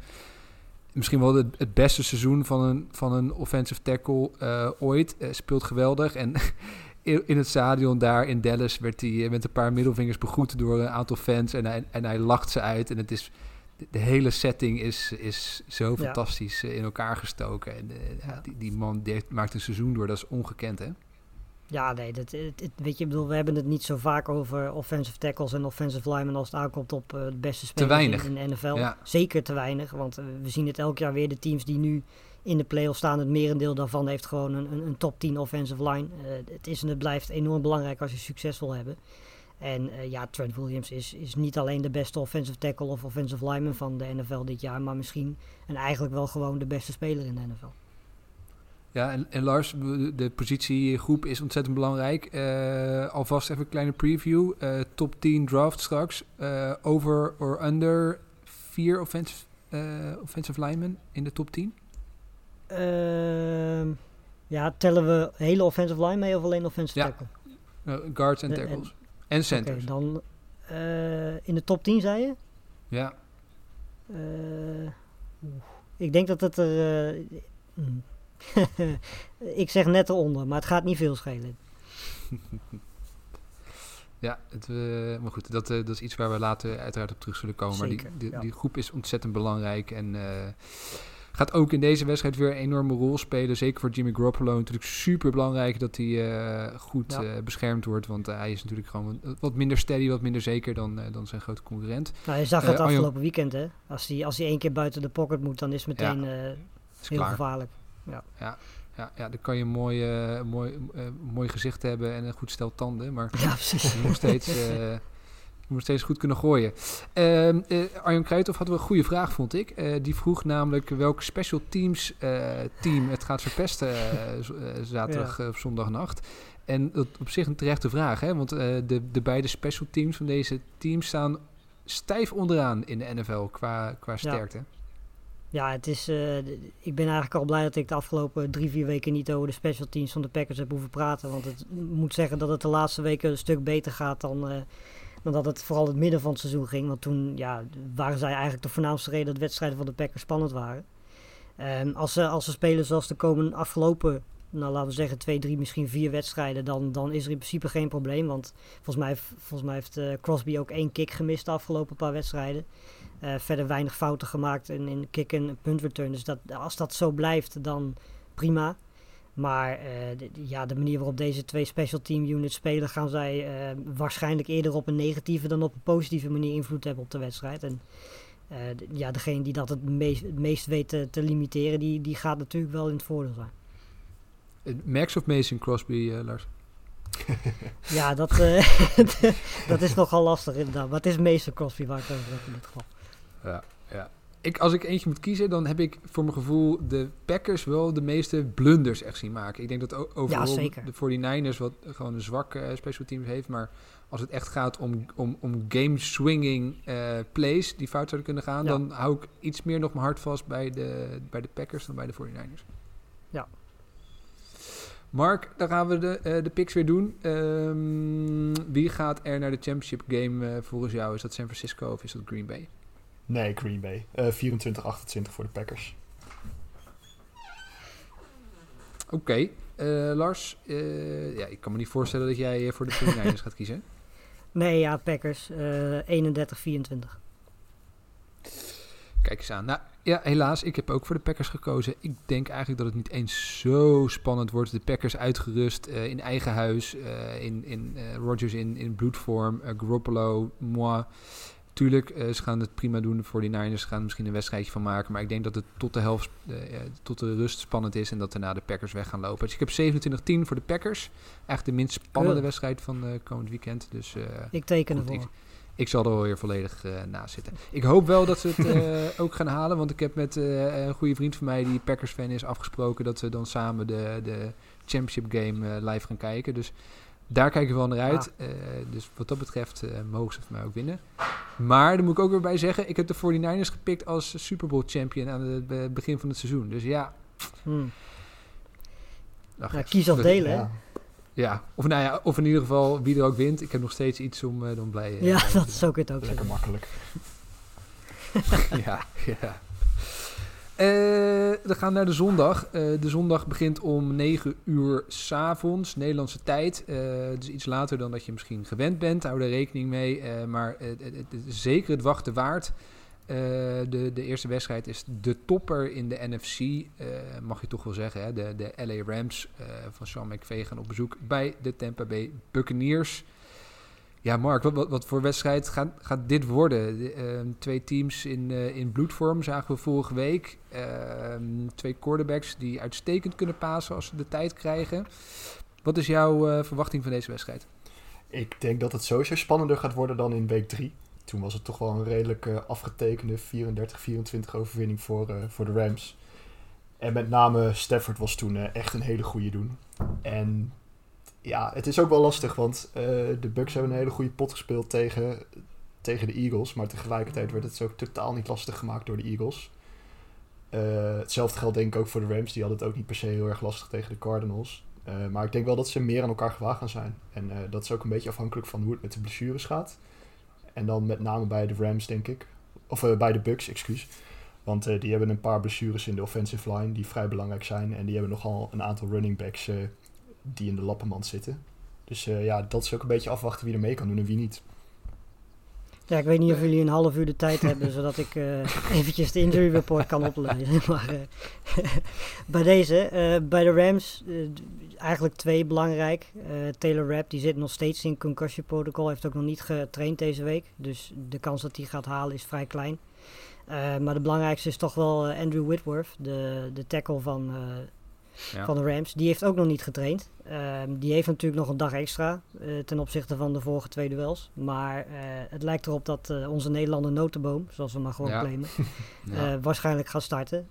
Misschien wel het, het beste seizoen van een, van een offensive tackle eh, ooit. Eh, speelt geweldig. En in het stadion daar in Dallas werd hij eh, met een paar middelvingers begroet door een aantal fans. En hij, en hij lacht ze uit. En het is, de, hele setting is, is zo fantastisch eh, in elkaar gestoken. En eh, ja, die, die man die heeft- maakt een seizoen door, dat is ongekend hè. Ja, nee, dat, het, het- weet je, bedoel, we hebben het niet zo vaak over offensive tackles en offensive linemen als het aankomt op eh, de beste spelers in, de NFL. Ja. Zeker te weinig, want eh, we zien het elk jaar weer. De teams die nu in de playoffs staan, het merendeel daarvan heeft gewoon een, een, een top 10 offensive line. Eh, het is en het blijft enorm belangrijk als je succes wil hebben. En eh, ja, Trent Williams is, is niet alleen de beste offensive tackle of offensive lineman van de NFL dit jaar, maar misschien en eigenlijk wel gewoon de beste speler in de NFL. Ja, en, en Lars, de, positiegroep is ontzettend belangrijk. Eh, alvast even een kleine preview. Eh, top 10 draft straks. Over or under vier offensive, offensive linemen in de top 10. Ehm, ja, tellen we hele offensive line mee of alleen offensive Ja. tackle? Guards en- tackles. En centers. Oké, dan eh, in de top 10 zei je? Ja, Eh, ik denk dat het er. eh, hmm. ik zeg net eronder, maar het gaat niet veel schelen. ja het, maar goed, dat, dat is iets waar we later uiteraard op terug zullen komen. maar Zeker, die, die, ja. die groep is ontzettend belangrijk en gaat ook in deze wedstrijd weer een enorme rol spelen. Zeker voor Jimmy Garoppolo natuurlijk super belangrijk dat hij eh, goed Ja. eh, beschermd wordt. Want eh, hij is natuurlijk gewoon wat- minder steady, wat minder zeker dan, dan zijn grote concurrent. Nou, je zag het Arjan- afgelopen weekend, hè? Als hij als hij één keer buiten de pocket moet, dan is het meteen Is heel klaar. gevaarlijk. Ja, ja, dan kan je een mooi, mooi, mooi gezicht hebben en een goed stel tanden. Maar Ja, precies. je moet nog steeds, je moet steeds goed kunnen gooien. Ehm eh, Arjan Kruithoff had wel een goede vraag, vond ik. Eh, die vroeg namelijk welk special teams eh, team het gaat verpesten zaterdag of zondagnacht. En dat op zich een terechte vraag, hè? want de, de beide special teams van deze teams staan stijf onderaan in de NFL qua, qua sterkte. Ja, het is, ik ben eigenlijk al blij dat ik de afgelopen drie, vier weken niet over de special teams van de Packers heb hoeven praten. Want het moet zeggen dat het de laatste weken een stuk beter gaat dan, dan dat het vooral het midden van het seizoen ging. Want toen ja, waren zij eigenlijk de voornaamste reden dat wedstrijden van de Packers spannend waren. Ehm, als, ze, als ze spelen zoals de komende afgelopen, nou laten we zeggen twee, drie, misschien vier wedstrijden, dan, dan is er in principe geen probleem. Want volgens mij, volgens mij heeft eh, Crosby ook één kick gemist de afgelopen paar wedstrijden. Eh, verder weinig fouten gemaakt in, in kick en punt return. Dus dat, als dat zo blijft, dan prima. Maar eh, de, ja, de manier waarop deze twee special team units spelen, gaan zij eh, waarschijnlijk eerder op een negatieve dan op een positieve manier invloed hebben op de wedstrijd. En eh, ja, degene die dat het meest, het meest weet te, te limiteren, die, die gaat natuurlijk wel in het voordeel zijn. Max of Mason Crosby, Lars? Ja, dat, dat is nogal lastig inderdaad. Maar het is meester Crosby waar ik over heb in dit geval. Ja. Ik, als ik eentje moet kiezen, dan heb ik voor mijn gevoel de Packers wel de meeste blunders echt zien maken. Ik denk dat overal de 49ers wat gewoon een zwak eh, special teams heeft. Maar als het echt gaat om, om, om game swinging eh, plays die fout zouden kunnen gaan, Ja. dan hou ik iets meer nog mijn hart vast bij de, bij de Packers dan bij de 49ers. Ja. Mark, dan gaan we de, eh, de picks weer doen. Ehm, wie gaat er naar de championship game volgens jou? Is dat San Francisco of is dat Green Bay? Nee, Green Bay. Eh 24-28 voor de Packers. Oké, eh, Lars, eh, ja, ik kan me niet voorstellen dat jij voor de 49ers gaat kiezen. Nee, ja, Packers. eh 31-24. Kijk eens aan. Nou, ja, helaas, ik heb ook voor de Packers gekozen. Ik denk eigenlijk dat het niet eens zo spannend wordt. De Packers uitgerust eh, in eigen huis, eh, in, in eh, Rodgers in, in bloedvorm, Garoppolo, moi. Tuurlijk, eh, ze gaan het prima doen. De 49ers gaan er misschien een wedstrijdje van maken. Maar ik denk dat het tot de helft, eh, tot de rust spannend is. En dat daarna de Packers weg gaan lopen. Dus ik heb 27-10 voor de Packers. Eigenlijk de minst spannende wedstrijd van komend weekend. Dus Ik teken ervoor. ik zal er wel weer volledig eh naast zitten. Ik hoop wel dat ze het ook gaan halen. Want ik heb met een goede vriend van mij die Packers fan is afgesproken dat we dan samen de, de championship game live gaan kijken. Dus Daar kijken we wel naar uit. Uh, dus wat dat betreft uh, mogen ze van mij ook winnen. Maar daar moet ik ook weer bij zeggen, ik heb de 49ers gepikt als Super Bowl champion aan het begin van het seizoen. Dus ja. Hmm. Ach, ja, kies of delen, ja. ja. of, nou ja, of in ieder geval wie er ook wint. Ik heb nog steeds iets om uh, dan blij Ja, dat is ook het ook. Lekker makkelijk. ja, ja. Uh, we gaan naar de zondag. Uh, de zondag begint om 9 uur s'avonds, Nederlandse tijd. Dus iets later dan dat je misschien gewend bent. Hou daar rekening mee. maar het, is zeker het wachten waard. de, de eerste wedstrijd is de topper in de NFC, mag je toch wel zeggen. Hè? De, de LA Rams van Sean McVay gaan op bezoek bij de Tampa Bay Buccaneers. Ja, Mark, wat, wat, voor wedstrijd gaat, gaat dit worden? De, uh, twee teams in, uh, in bloedvorm zagen we vorige week. Uh, twee quarterbacks die uitstekend kunnen pasen als ze de tijd krijgen. Wat is jouw eh, verwachting van deze wedstrijd? Ik denk dat het sowieso spannender gaat worden dan in week 3. Toen was het toch wel een redelijk afgetekende 34-24 overwinning voor, voor de Rams. En met name Stafford was toen echt een hele goede doen. En ja, het is ook wel lastig, want uh, de Bucks hebben een hele goede pot gespeeld tegen, tegen de Eagles. Maar tegelijkertijd werd het ook totaal niet lastig gemaakt door de Eagles. Uh, hetzelfde geldt denk ik ook voor de Rams. Die hadden het ook niet per se heel erg lastig tegen de Cardinals. Uh, maar ik denk wel dat ze meer aan elkaar gewaagd gaan zijn. En dat is ook een beetje afhankelijk van hoe het met de blessures gaat. En dan met name bij de Rams, denk ik. Of bij de Bucks, excuus. Want die hebben een paar blessures in de offensive line die vrij belangrijk zijn. En die hebben nogal een aantal running backs die in de lappenmand zitten. Dus uh, ja, dat is ook een beetje afwachten wie er mee kan doen en wie niet. Ja, ik weet niet of jullie een half uur de tijd hebben, zodat ik uh, eventjes de injury report kan oplezen. maar uh, bij deze, bij de Rams, eigenlijk twee belangrijk. Taylor Rapp, die zit nog steeds in concussion protocol, heeft ook nog niet getraind deze week. Dus de kans dat hij gaat halen is vrij klein. maar de belangrijkste is toch wel Andrew Whitworth, de, de tackle van van de Rams. Die heeft ook nog niet getraind. Ehm, die heeft natuurlijk nog een dag extra uh, ten opzichte van de vorige twee duels. Maar uh, het lijkt erop dat uh, onze Nederlander Notenboom, zoals we maar gewoon ja. claimen, ja. waarschijnlijk gaat starten.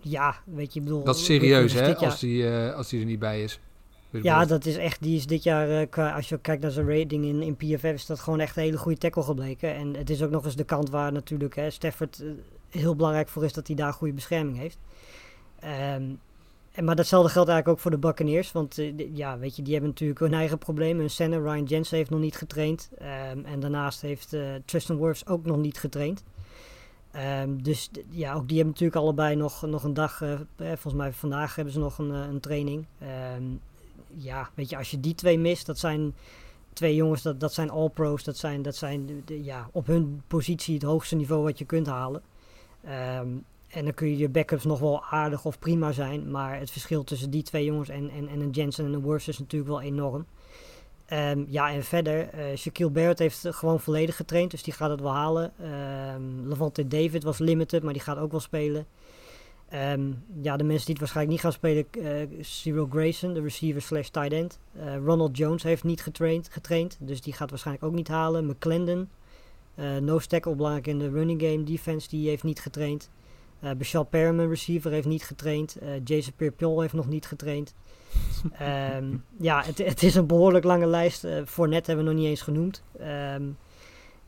ja, weet je, bedoel... Dat is serieus, hè, als die, als die er niet bij is. Ja, dat is echt, die is dit jaar, als je kijkt naar zijn rating in, in PFF, is dat gewoon echt een hele goede tackle gebleken. En het is ook nog eens de kant waar natuurlijk hè, Stafford heel belangrijk voor is dat hij daar goede bescherming heeft. Um, en, maar datzelfde geldt eigenlijk ook voor de Buccaneers. Want uh, ja, weet je, die hebben natuurlijk hun eigen problemen. Hun center, Ryan Jensen, heeft nog niet getraind. Um, en daarnaast heeft uh, Tristan Wirfs ook nog niet getraind. Um, dus ja, ook die hebben natuurlijk allebei nog, nog een dag. Uh, volgens mij vandaag hebben ze nog een, een training. Um, ja, weet je, als je die twee mist, dat zijn twee jongens, dat, dat zijn all-pros. Dat zijn, dat zijn ja, op hun positie het hoogste niveau wat je kunt halen. En dan kun je je backups nog wel aardig of prima zijn. Maar het verschil tussen die twee jongens en, en, en een Jensen en een Worst is natuurlijk wel enorm. Um, ja, en verder, uh, Shaquille Barrett heeft gewoon volledig getraind, dus die gaat het wel halen. Um, Levante David was limited, maar die gaat ook wel spelen. Um, ja, de mensen die het waarschijnlijk niet gaan spelen, uh, Cyril Grayson, de receiver slash tight end. Uh, Ronald Jones heeft niet getraind, getraind, dus die gaat waarschijnlijk ook niet halen. McClendon, no tackle, belangrijk in de running game defense, die heeft niet getraind. Uh, Bashal Perriman, receiver, heeft niet getraind. Uh, Jason Pierre heeft nog niet getraind. um, ja, het, het, is een behoorlijk lange lijst. Uh, voor net hebben we nog niet eens genoemd. Um,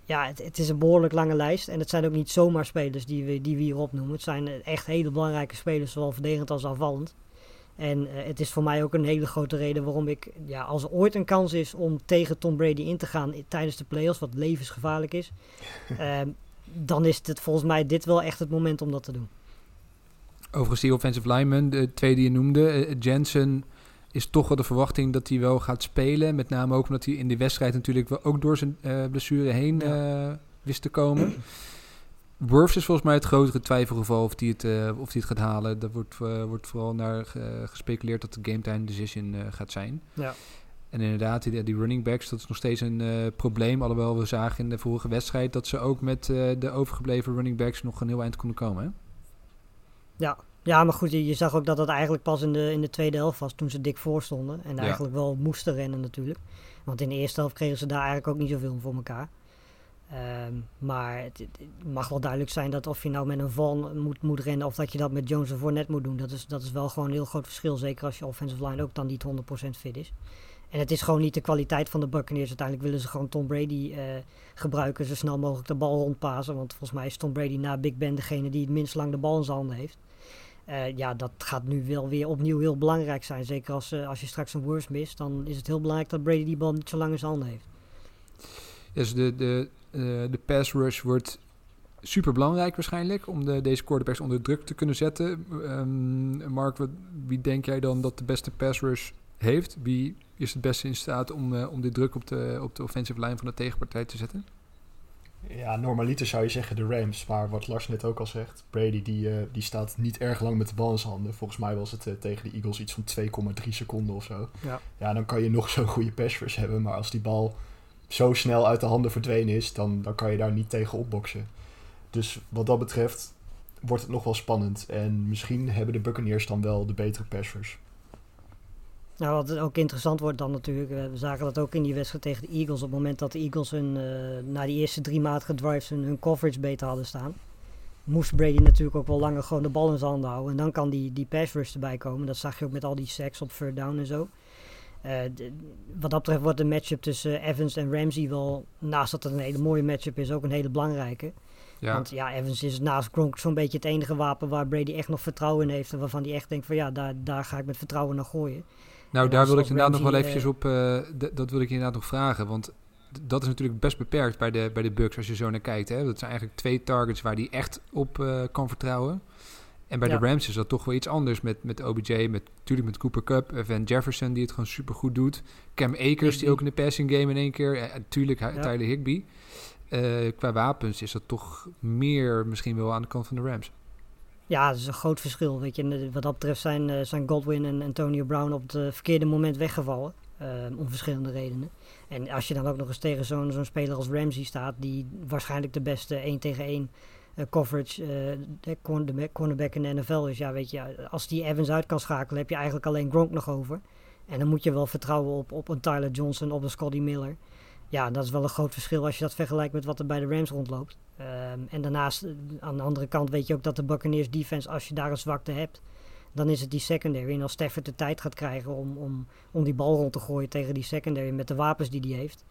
ja, het, het, is een behoorlijk lange lijst. En het zijn ook niet zomaar spelers die we, die we hier opnoemen. Het zijn echt hele belangrijke spelers, zowel verdedigend als aanvallend. En het is voor mij ook een hele grote reden waarom ik, ja, als er ooit een kans is om tegen Tom Brady in te gaan tijdens de playoffs, wat levensgevaarlijk is, um, dan is het volgens mij dit wel echt het moment om dat te doen. Overigens, die offensive lineman, de twee die je noemde, uh, Jensen is toch wel de verwachting dat hij wel gaat spelen. Met name ook omdat hij in die wedstrijd natuurlijk wel ook door zijn uh, blessure heen ja. uh, wist te komen. Worths is volgens mij het grotere twijfelgeval of hij het, uh, of die het gaat halen. Daar wordt, wordt vooral naar gespeculeerd dat de game time decision gaat zijn. Ja. En inderdaad, die, die running backs, dat is nog steeds een uh, probleem. Alhoewel we zagen in de vorige wedstrijd dat ze ook met uh, de overgebleven running backs nog een heel eind konden komen. Hè? Ja. ja, maar goed, je, je, zag ook dat dat eigenlijk pas in de, in de tweede helft was toen ze dik voor stonden. En ja. eigenlijk wel moesten rennen natuurlijk. Want in de eerste helft kregen ze daar eigenlijk ook niet zoveel voor elkaar. Um, maar het, het, mag wel duidelijk zijn dat of je nou met een Van moet, moet rennen of dat je dat met Jones of net moet doen. Dat is, dat is wel gewoon een heel groot verschil. Zeker als je offensive line ook dan niet 100% fit is. En het is gewoon niet de kwaliteit van de Buccaneers. Uiteindelijk willen ze gewoon Tom Brady eh, gebruiken, zo snel mogelijk de bal rondpassen. Want volgens mij is Tom Brady na Big Ben degene die het minst lang de bal in zijn handen heeft. Eh, ja, dat gaat nu wel weer opnieuw heel belangrijk zijn. Zeker als, eh, als je straks een worst mist, dan is het heel belangrijk dat Brady die bal niet zo lang in zijn handen heeft. Dus de, de, de pass rush wordt super belangrijk waarschijnlijk om de, deze quarterbacks onder druk te kunnen zetten. Ehm, Mark, wat, wie denk jij dan dat de beste pass rush heeft? Wie is het beste in staat om, eh, om de druk op de, op de offensive line van de tegenpartij te zetten? Ja, normaliter zou je zeggen de Rams. Maar wat Lars net ook al zegt, Brady die, eh, die staat niet erg lang met de bal in zijn handen. Volgens mij was het eh, tegen de Eagles iets van 2,3 seconden of zo. Ja. ja, dan kan je nog zo'n goede pass hebben. Maar als die bal zo snel uit de handen verdwenen is, dan, dan kan je daar niet tegen opboksen. Dus wat dat betreft wordt het nog wel spannend. En misschien hebben de Buccaneers dan wel de betere pass rush. Nou, wat ook interessant wordt dan natuurlijk, we zagen dat ook in die wedstrijd tegen de Eagles. Op het moment dat de Eagles hun, eh, na die eerste drie matige drives hun, hun coverage beter hadden staan, moest Brady natuurlijk ook wel langer gewoon de bal in zijn handen houden. En dan kan die, die pass rush erbij komen. Dat zag je ook met al die sacks op third down en zo. Eh, de- wat dat betreft wordt de matchup tussen Evans en Ramsey wel, naast dat het een hele mooie matchup is, ook een hele belangrijke. Ja, Want ja, Evans is naast Gronk zo'n beetje het enige wapen waar Brady echt nog vertrouwen in heeft. En waarvan hij echt denkt van ja, daar, daar ga ik met vertrouwen naar gooien. Nou daar wil ik inderdaad nog wel eventjes op, eh, dat wil ik inderdaad nog vragen, want dat is natuurlijk best beperkt bij de, bij de Bucks als je zo naar kijkt. Hè? Dat zijn eigenlijk twee targets waar hij echt op eh, kan vertrouwen. En bij Ja. de Rams is dat toch wel iets anders met, met OBJ, met, natuurlijk met Cooper Cup, eh, Van Jefferson die het gewoon super goed doet. Cam Akers die ook in de passing game in één keer, en natuurlijk Ja. Tyler Higby. Eh, qua wapens is dat toch meer misschien wel aan de kant van de Rams. Ja, dat is een groot verschil. Weet je, eh, wat dat betreft zijn, eh, zijn Godwin en Antonio Brown op het eh, verkeerde moment weggevallen. om verschillende redenen. En als je dan ook nog eens tegen zo'n zo'n speler als Ramsey staat, die waarschijnlijk de beste 1 tegen 1 eh, coverage de cornerback in de NFL is. Ja, weet je, als die Evans uit kan schakelen, heb je eigenlijk alleen Gronk nog over. En dan moet je wel vertrouwen op, op een Tyler Johnson, op een Scotty Miller. Ja, dat is wel een groot verschil als je dat vergelijkt met wat er bij de Rams rondloopt. Ehm, en daarnaast, eh, aan de andere kant weet je ook dat de Buccaneers defense, als je daar een zwakte hebt, dan is het die secondary. En als Stafford de tijd gaat krijgen om, om, om die bal rond te gooien tegen die secondary met de wapens die hij heeft,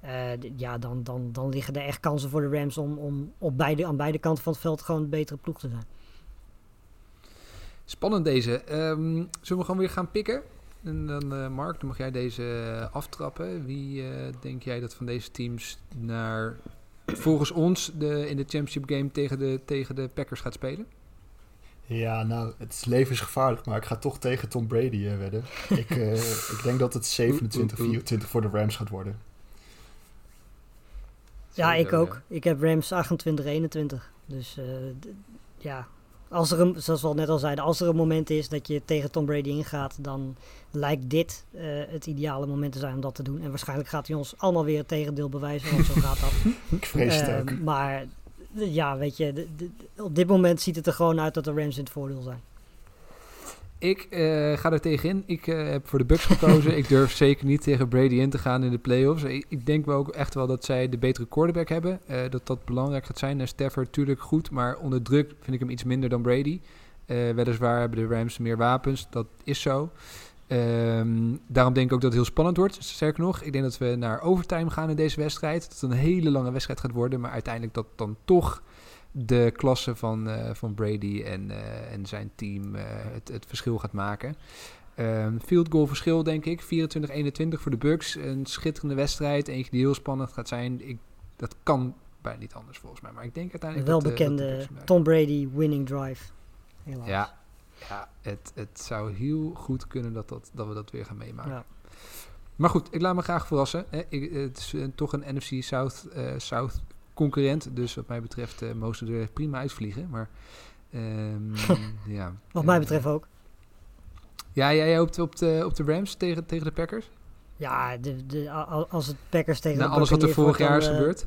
eh, ja, dan, dan, dan liggen er echt kansen voor de Rams om, om op beide, aan beide kanten van het veld gewoon een betere ploeg te zijn. Spannend deze. Ehm, zullen we gewoon weer gaan pikken? En dan, eh, Mark, dan mag jij deze eh, aftrappen. Wie eh, denk jij dat van deze teams naar, volgens ons de, in de championship game tegen de, tegen de Packers gaat spelen? Ja, nou, het is levensgevaarlijk, maar ik ga toch tegen Tom Brady wedden. Ik, eh, ik denk dat het 27-24 voor de Rams gaat worden. Ja, ik ook. Ik heb Rams 28-21. Dus eh, ja, als er een, zoals we al net al zeiden, als er een moment is dat je tegen Tom Brady ingaat, dan lijkt dit eh, het ideale moment te zijn om dat te doen. En waarschijnlijk gaat hij ons allemaal weer het tegendeel bewijzen, want zo gaat dat. Ik vrees het Eh, ook. Maar ja, weet je, op dit moment ziet het er gewoon uit dat de Rams in het voordeel zijn. Ik eh, ga er tegenin. Ik eh, heb voor de Bucks gekozen. ik durf zeker niet tegen Brady in te gaan in de playoffs. Ik, ik denk wel ook echt wel dat zij de betere quarterback hebben. eh, dat dat belangrijk gaat zijn. En Stafford natuurlijk goed, maar onder druk vind ik hem iets minder dan Brady. Weliswaar hebben de Rams meer wapens. Dat is zo. Ehm, daarom denk ik ook dat het heel spannend wordt. Sterker nog, ik denk dat we naar overtime gaan in deze wedstrijd. Dat het een hele lange wedstrijd gaat worden. Maar uiteindelijk dat dan toch de klasse van, eh, van Brady en, eh, en zijn team eh, het, het verschil gaat maken. Ehm, field goal verschil, denk ik. 24-21 voor de Bucks. Een schitterende wedstrijd. Eentje die heel spannend gaat zijn. Ik, dat kan bijna niet anders volgens mij. Maar ik denk De uiteindelijk dat de welbekende. Tom Brady winning drive. Helaas. Ja, ja het, het zou heel goed kunnen dat, dat, dat we dat weer gaan meemaken. Ja. Maar goed, ik laat me graag verrassen. Hè. Ik, het is toch een NFC South, South concurrent. Dus wat mij betreft eh mogen ze er prima uitvliegen. Maar ehm, ja. Wat mij eh, betreft ook. Ja, jij hoopt op de, op de Rams tegen, tegen de Packers? Ja, de, de, als het Packers tegen Na de alles wat er vorig jaar is wordt, dan, gebeurd?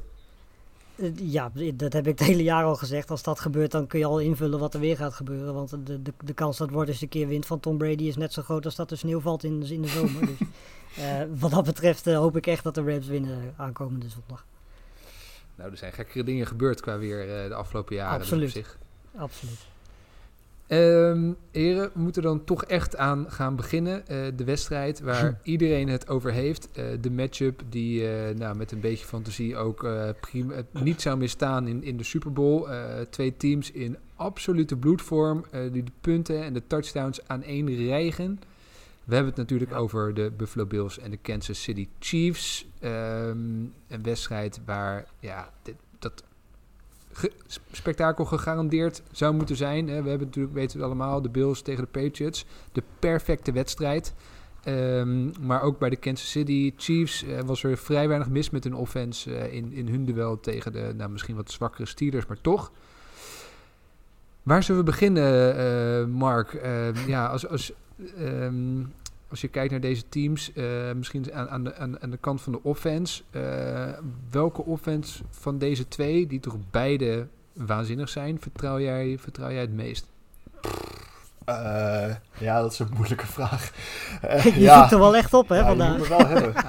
eh, Ja, dat heb ik het hele jaar al gezegd. Als dat gebeurt, dan kun je al invullen wat er weer gaat gebeuren. Want de, de, de kans dat Ward eens een keer wint van Tom Brady is net zo groot als dat er sneeuw valt in, in de zomer. dus eh, wat dat betreft eh, hoop ik echt dat de Rams winnen aankomende zondag. Nou, er zijn gekkere dingen gebeurd qua weer eh, de afgelopen jaren. dus op Absoluut. zich. Absoluut. Ehm heren, we moeten dan toch echt aan gaan beginnen. Eh, de wedstrijd waar iedereen het over heeft. Eh, de matchup die nou, met een beetje fantasie ook prima, niet zou misstaan in, in de Super Bowl. Twee teams in absolute bloedvorm die de punten en de touchdowns aan één rijgen. We hebben het natuurlijk over de Buffalo Bills en de Kansas City Chiefs. Ehm, een wedstrijd waar ja, dit, dat ge- spektakel gegarandeerd zou moeten zijn. Hè. We hebben natuurlijk, weten we het allemaal, de Bills tegen de Patriots. De perfecte wedstrijd. Ehm, maar ook bij de Kansas City Chiefs eh, was er vrij weinig mis met hun offense eh, in, in hun duel tegen de nou, misschien wat zwakkere Steelers, maar toch. Waar zullen we beginnen, eh, Mark? Ehm, ja, als, als, ehm, als je kijkt naar deze teams, eh, misschien aan, aan, de, aan, aan de kant van de offense. eh, welke offense van deze twee, die toch beide waanzinnig zijn, vertrouw jij, vertrouw jij het meest? Eh, ja, dat is een moeilijke vraag. Je ja, zoekt er wel echt op, hè, ja, je vandaag. moet me wel hebben.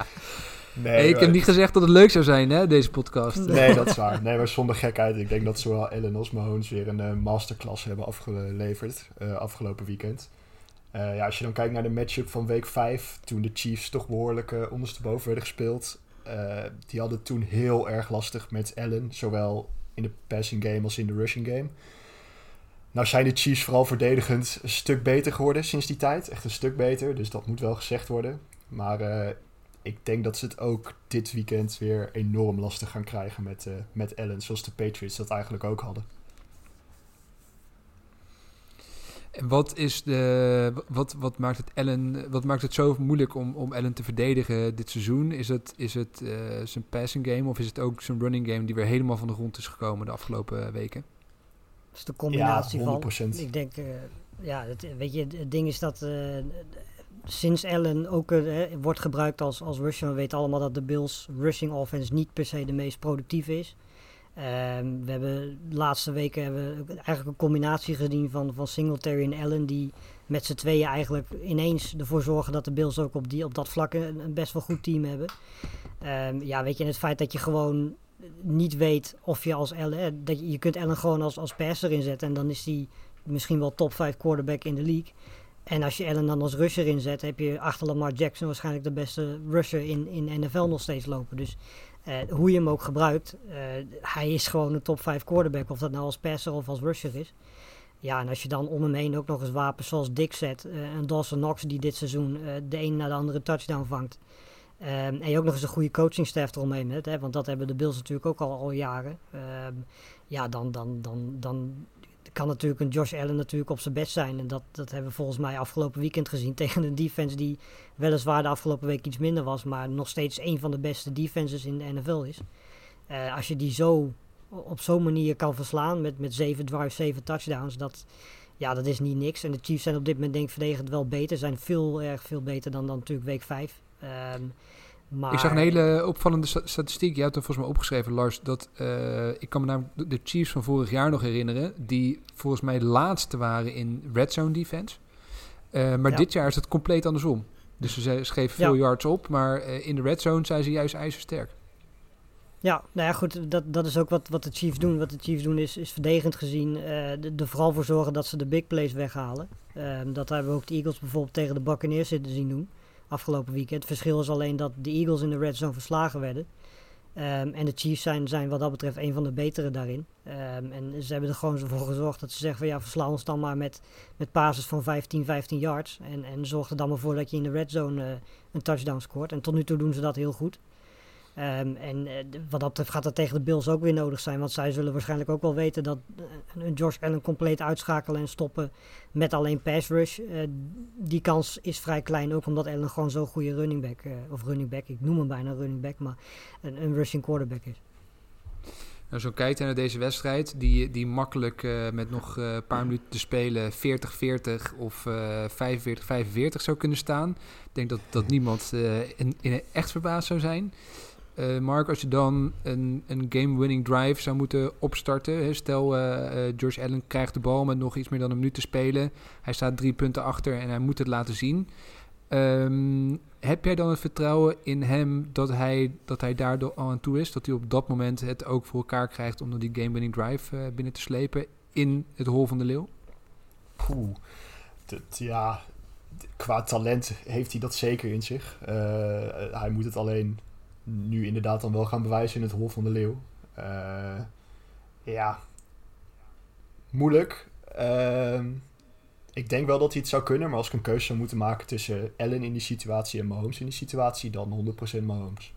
Nee, Hey, ik maar- heb niet gezegd dat het leuk zou zijn, hè, deze podcast. Nee, dat is waar. Nee, maar zonder gekheid. Ik denk dat zowel Ellen als Mahomes weer een eh, masterclass hebben afgeleverd eh, afgelopen weekend. Eh, ja, als je dan kijkt naar de matchup van week 5, toen de Chiefs toch behoorlijk eh, ondersteboven werden gespeeld. die hadden toen heel erg lastig met Allen, zowel in de passing game als in de rushing game. Nou zijn de Chiefs vooral verdedigend een stuk beter geworden sinds die tijd. Echt een stuk beter, dus dat moet wel gezegd worden. Maar ik denk dat ze het ook dit weekend weer enorm lastig gaan krijgen met, eh met Allen. Zoals de Patriots dat eigenlijk ook hadden. En wat, is de, wat, wat, maakt het Allen, wat maakt het zo moeilijk om, om Allen te verdedigen dit seizoen? Is het, is het eh, zijn passing game of is het ook zijn running game die weer helemaal van de grond is gekomen de afgelopen weken? Dat is de combinatie Ja, van. 100%. Ik denk, eh, ja, het, weet je, het ding is dat eh, sinds Allen ook eh, wordt gebruikt als, als rusher, we weten allemaal dat de Bills rushing offense niet per se de meest productieve is. Ehm, we hebben de laatste weken hebben eigenlijk een combinatie gezien van, van Singletary en Allen die met z'n tweeën eigenlijk ineens ervoor zorgen dat de Bills ook op, die, op dat vlak een, best wel goed team hebben. Ehm, ja, weet je, het feit dat je gewoon niet weet of je als Allen, dat je, je kunt Allen gewoon als, als passer inzetten en dan is hij misschien wel top 5 quarterback in de league. En als je Allen dan als rusher inzet, heb je achter Lamar Jackson waarschijnlijk de beste rusher in, in NFL nog steeds lopen. Dus eh, hoe je hem ook gebruikt, eh, hij is gewoon een top 5 quarterback, of dat nou als passer of als rusher is. Ja, en als je dan om hem heen ook nog eens wapens zoals Dick zet, eh, en Dawson Knox die dit seizoen de een na de andere touchdown vangt. Ehm, en je ook nog eens een goede coachingstaff eromheen hebt, want dat hebben de Bills natuurlijk ook al, al jaren. Ehm, ja, dan, dan, dan, dan kan natuurlijk een Josh Allen natuurlijk op zijn best zijn. En dat, dat hebben we volgens mij afgelopen weekend gezien tegen een defense die weliswaar de afgelopen week iets minder was, maar nog steeds een van de beste defenses in de NFL is. Eh, als je die zo op zo'n manier kan verslaan met, met zeven drives, zeven touchdowns, dat, ja, dat is niet niks. En de Chiefs zijn op dit moment denk ik verdedigend wel beter, zijn veel erg veel beter dan, dan natuurlijk week 5. Maar, Ik zag een hele opvallende sta- statistiek. Je had er volgens mij opgeschreven, Lars. Dat, eh, ik kan me namelijk de- Chiefs van vorig jaar nog herinneren. Die volgens mij de laatste waren in red zone defense. Eh, maar Ja. dit jaar is het compleet andersom. Dus ze schreven veel Ja. yards op. Maar eh, in de red zone zijn ze juist ijzersterk. Ja, nou ja, goed, dat, dat is ook wat, wat de Chiefs doen. Wat de Chiefs doen is, is verdedigend gezien de- er vooral voor zorgen dat ze de big plays weghalen. Ehm, dat hebben we ook de Eagles bijvoorbeeld tegen de Buccaneers zitten zien doen afgelopen weekend. Het verschil is alleen dat de Eagles in de red zone verslagen werden. Ehm, en de Chiefs zijn, zijn wat dat betreft een van de betere daarin. Ehm, en ze hebben er gewoon voor gezorgd dat ze zeggen van ja, versla ons dan maar met, met passes van 15, 15 yards. En, en zorg er dan maar voor dat je in de red zone eh, een touchdown scoort. En tot nu toe doen ze dat heel goed. Ehm, en eh, wat dat betreft gaat dat tegen de Bills ook weer nodig zijn. Want zij zullen waarschijnlijk ook wel weten dat eh, een Josh Allen compleet uitschakelen en stoppen met alleen pass rush. eh, die kans is vrij klein. Ook omdat Allen gewoon zo'n goede running back, eh, of running back, ik noem hem bijna running back, maar een, een rushing quarterback is. Nou, zo kijkt naar deze wedstrijd, die, die makkelijk met nog een paar minuten te spelen 40-40 of eh 45-45 zou kunnen staan. Ik denk dat, dat niemand in echt verbaasd zou zijn. Eh, Mark, als je dan een, een game-winning drive zou moeten opstarten, stel eh, eh, George Allen krijgt de bal met nog iets meer dan een minuut te spelen, hij staat drie punten achter en hij moet het laten zien. Ehm, heb jij dan het vertrouwen in hem dat hij, dat hij daar al aan toe is? Dat hij op dat moment het ook voor elkaar krijgt om die game-winning drive eh, binnen te slepen in het hol van de leeuw? Poeh. Dat, ja, qua talent heeft hij dat zeker in zich. Eh, hij moet het alleen nu inderdaad dan wel gaan bewijzen in het Hol van de Leeuw. Eh, ja, moeilijk. Ehm, ik denk wel dat hij het zou kunnen, maar als ik een keuze zou moeten maken tussen Allen in die situatie en Mahomes in die situatie, dan 100% Mahomes.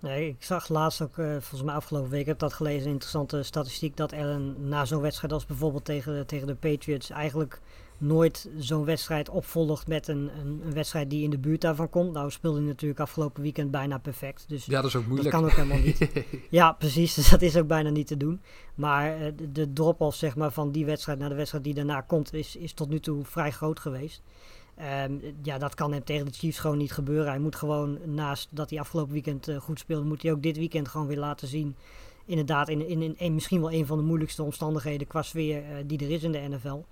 Nee, ik zag laatst ook, eh, volgens mij afgelopen week, heb dat gelezen, een interessante statistiek, dat Allen na zo'n wedstrijd als bijvoorbeeld tegen, tegen de Patriots eigenlijk nooit zo'n wedstrijd opvolgt met een, een, een wedstrijd die in de buurt daarvan komt. Nou speelde hij natuurlijk afgelopen weekend bijna perfect, dus Ja, dat is ook dat moeilijk. kan ook helemaal niet. Ja, precies. Dus dat is ook bijna niet te doen. Maar eh, de, drop-off zeg maar, van die wedstrijd naar de wedstrijd die daarna komt, is, is tot nu toe vrij groot geweest. Ehm, ja, dat kan hem tegen de Chiefs gewoon niet gebeuren. Hij moet gewoon, naast dat hij afgelopen weekend eh, goed speelde, moet hij ook dit weekend gewoon weer laten zien. Inderdaad, in, in, in, in misschien wel een van de moeilijkste omstandigheden qua sfeer eh, die er is in de NFL.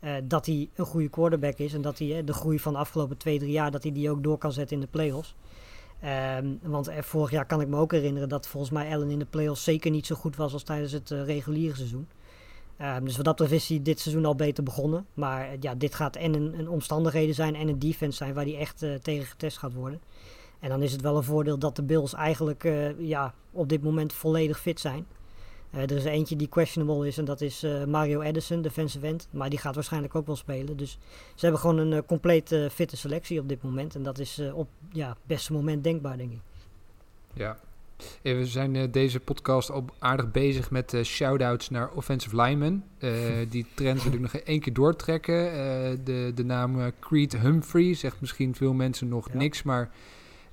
Eh, dat hij een goede quarterback is en dat hij eh, de groei van de afgelopen twee, drie jaar, dat hij die ook door kan zetten in de playoffs. Ehm, want eh, vorig jaar kan ik me ook herinneren dat volgens mij Allen in de playoffs zeker niet zo goed was als tijdens het reguliere seizoen. Ehm, dus wat dat betreft is hij dit seizoen al beter begonnen. Maar ja, dit gaat en een, omstandigheden zijn en een defense zijn waar hij echt tegen getest gaat worden. En dan is het wel een voordeel dat de Bills eigenlijk ja, op dit moment volledig fit zijn. Eh, er is eentje die questionable is en dat is eh, Mario Edison, defensive end. Maar die gaat waarschijnlijk ook wel spelen. Dus ze hebben gewoon een eh, compleet fitte selectie op dit moment. En dat is op ja, het beste moment denkbaar, denk ik. Ja. We zijn deze podcast al aardig bezig met shout-outs naar offensive linemen. Die trend wil ik nog één keer doortrekken. De, de naam Creed Humphrey zegt misschien veel mensen nog Ja. niks, maar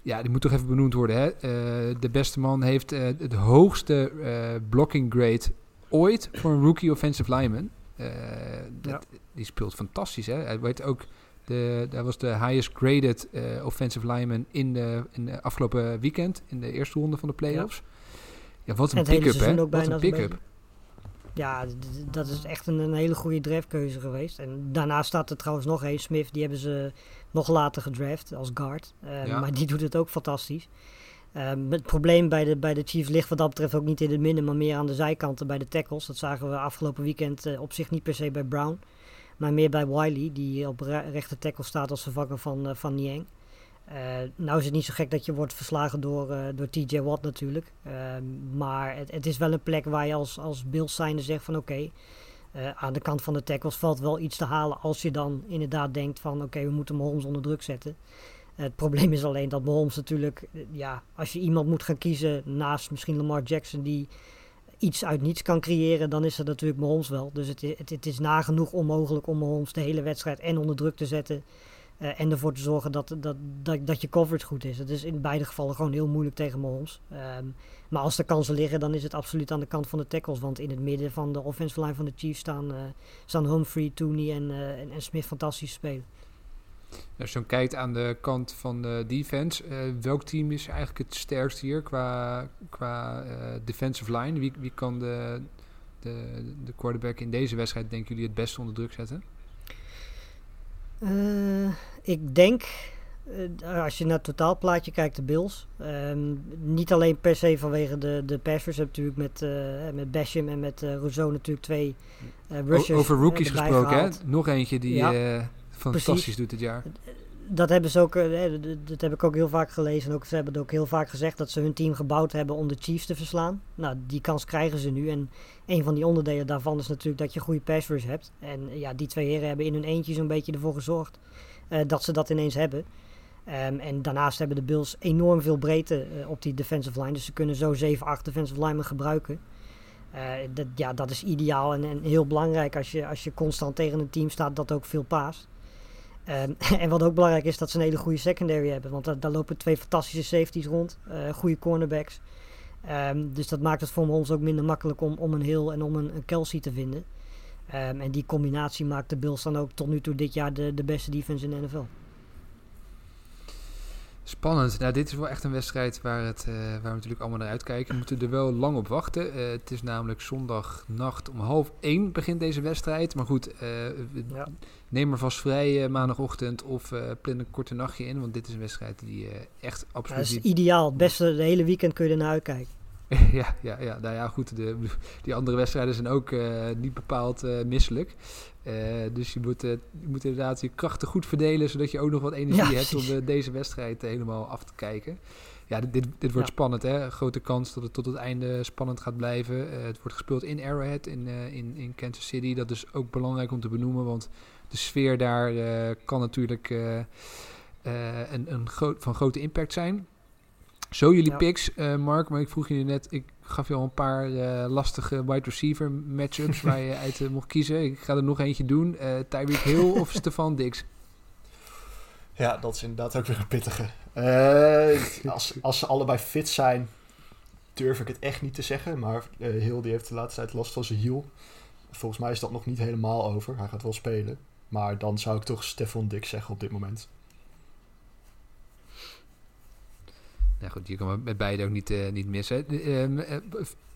ja, die moet toch even benoemd worden. Hè? Eh, de beste man heeft eh, het hoogste eh, blocking grade ooit voor een rookie offensive lineman. Dat, Die speelt fantastisch. Hè? Hij weet ook de, hij was de highest graded offensive lineman in de, in de afgelopen weekend, in de eerste ronde van de playoffs. Ja, wat En een pick-up, hè? Wat een pick-up. Ja, dat is echt een, een hele goede draftkeuze geweest. En daarna staat er trouwens nog een, Smith, die hebben ze nog later gedraft als guard. Eh, Ja. Maar die doet het ook fantastisch. Ehm, het probleem bij de, bij de Chiefs ligt wat dat betreft ook niet in het midden, maar meer aan de zijkanten bij de tackles. Dat zagen we afgelopen weekend eh, op zich niet per se bij Brown, maar meer bij Wiley, die op re- rechter tackle staat als vervanger van, eh, van Niang. Eh, nou is het niet zo gek dat je wordt verslagen door, eh, door TJ Watt natuurlijk. Ehm, maar het, het is wel een plek waar je als, als Bills zegt van oké, eh, aan de kant van de tackles valt wel iets te halen als je dan inderdaad denkt van oké, we moeten Mahomes onder druk zetten. het probleem is alleen dat Mahomes natuurlijk, ja, als je iemand moet gaan kiezen naast misschien Lamar Jackson die iets uit niets kan creëren, dan is het natuurlijk Mahomes wel. Dus het, het, het is nagenoeg onmogelijk om Mahomes de hele wedstrijd en onder druk te zetten eh, en ervoor te zorgen dat, dat, dat, dat je coverage goed is. Het is in beide gevallen gewoon heel moeilijk tegen Mahomes. Ehm, maar als er kansen liggen, dan is het absoluut aan de kant van de tackles. Want in het midden van de offensive line van de Chiefs staan, eh, staan Humphrey, Tooney en, eh, en, Smith fantastisch spelen. Als je dan kijkt aan de kant van de defense, welk team is eigenlijk het sterkst hier qua, qua defensive line? Wie, wie kan de, de, de quarterback in deze wedstrijd, denken jullie, het beste onder druk zetten? Eh, ik denk, eh, als je naar het totaalplaatje kijkt, de Bills. Ehm, niet alleen per se vanwege de, de passers. Natuurlijk met, eh met Basham en met eh Rousseau natuurlijk twee eh O- rushers over rookies gesproken, hè? Nog eentje die Ja, fantastisch precies. doet dit jaar. Dat hebben ze ook, eh, dat heb ik ook heel vaak gelezen. En ook, ze hebben het ook heel vaak gezegd dat ze hun team gebouwd hebben om de Chiefs te verslaan. Nou, die kans krijgen ze nu. En een van die onderdelen daarvan is natuurlijk dat je goede pass rush hebt. En eh, ja, die twee heren hebben in hun eentje zo'n beetje ervoor gezorgd eh, dat ze dat ineens hebben. Ehm, en daarnaast hebben de Bills enorm veel breedte op die defensive line. Dus ze kunnen zo 7, 8 defensive linemen gebruiken. Dat, ja, dat is ideaal en, en heel belangrijk als je, als je constant tegen een team staat dat ook veel paast. Ehm, en wat ook belangrijk is, dat ze een hele goede secondary hebben. Want daar, lopen twee fantastische safeties rond, eh goede cornerbacks. Ehm, dus dat maakt het voor ons ook minder makkelijk om, om een heel en om een, een Kelsey te vinden. Ehm, en die combinatie maakt de Bills dan ook tot nu toe dit jaar de, de beste defense in de NFL. Spannend. Nou, dit is wel echt een wedstrijd waar, het, eh, waar we natuurlijk allemaal naar uitkijken. We moeten er wel lang op wachten. Eh, het is namelijk zondagnacht om half één begint deze wedstrijd. Maar goed, eh, Ja. neem er vast vrij maandagochtend of plan een korte nachtje in. Want dit is een wedstrijd die echt Ja, dat absoluut is niet... ideaal. Het beste, de hele weekend kun je er naar uitkijken. ja, ja, ja, nou ja, goed. De, die andere wedstrijden zijn ook niet bepaald misselijk. Uh, dus je moet, je moet inderdaad je krachten goed verdelen, zodat je ook nog wat energie ja, hebt om deze wedstrijd helemaal af te kijken. Ja, dit, dit, dit wordt ja. spannend, hè? Grote kans dat het tot het einde spannend gaat blijven. het wordt gespeeld in Arrowhead in, in, in Kansas City. Dat is ook belangrijk om te benoemen, want de sfeer daar kan natuurlijk een, een groot, van grote impact zijn. Zo jullie ja. picks, uh, Mark, maar ik vroeg je net, ik gaf je al een paar uh, lastige wide receiver matchups waar je uit uh, mocht kiezen. Ik ga er nog eentje doen. Uh, Tyreek Hill of Stefan Dix? Ja, dat is inderdaad ook weer een pittige. als, als ze allebei fit zijn, durf ik het echt niet te zeggen. Maar Hill die heeft de laatste tijd last van zijn hiel. Volgens mij is dat nog niet helemaal over. Hij gaat wel spelen. Maar dan zou ik toch Stefan Dix zeggen op dit moment. Ja, goed, je kan met beide ook niet, uh, niet missen. Uh, uh,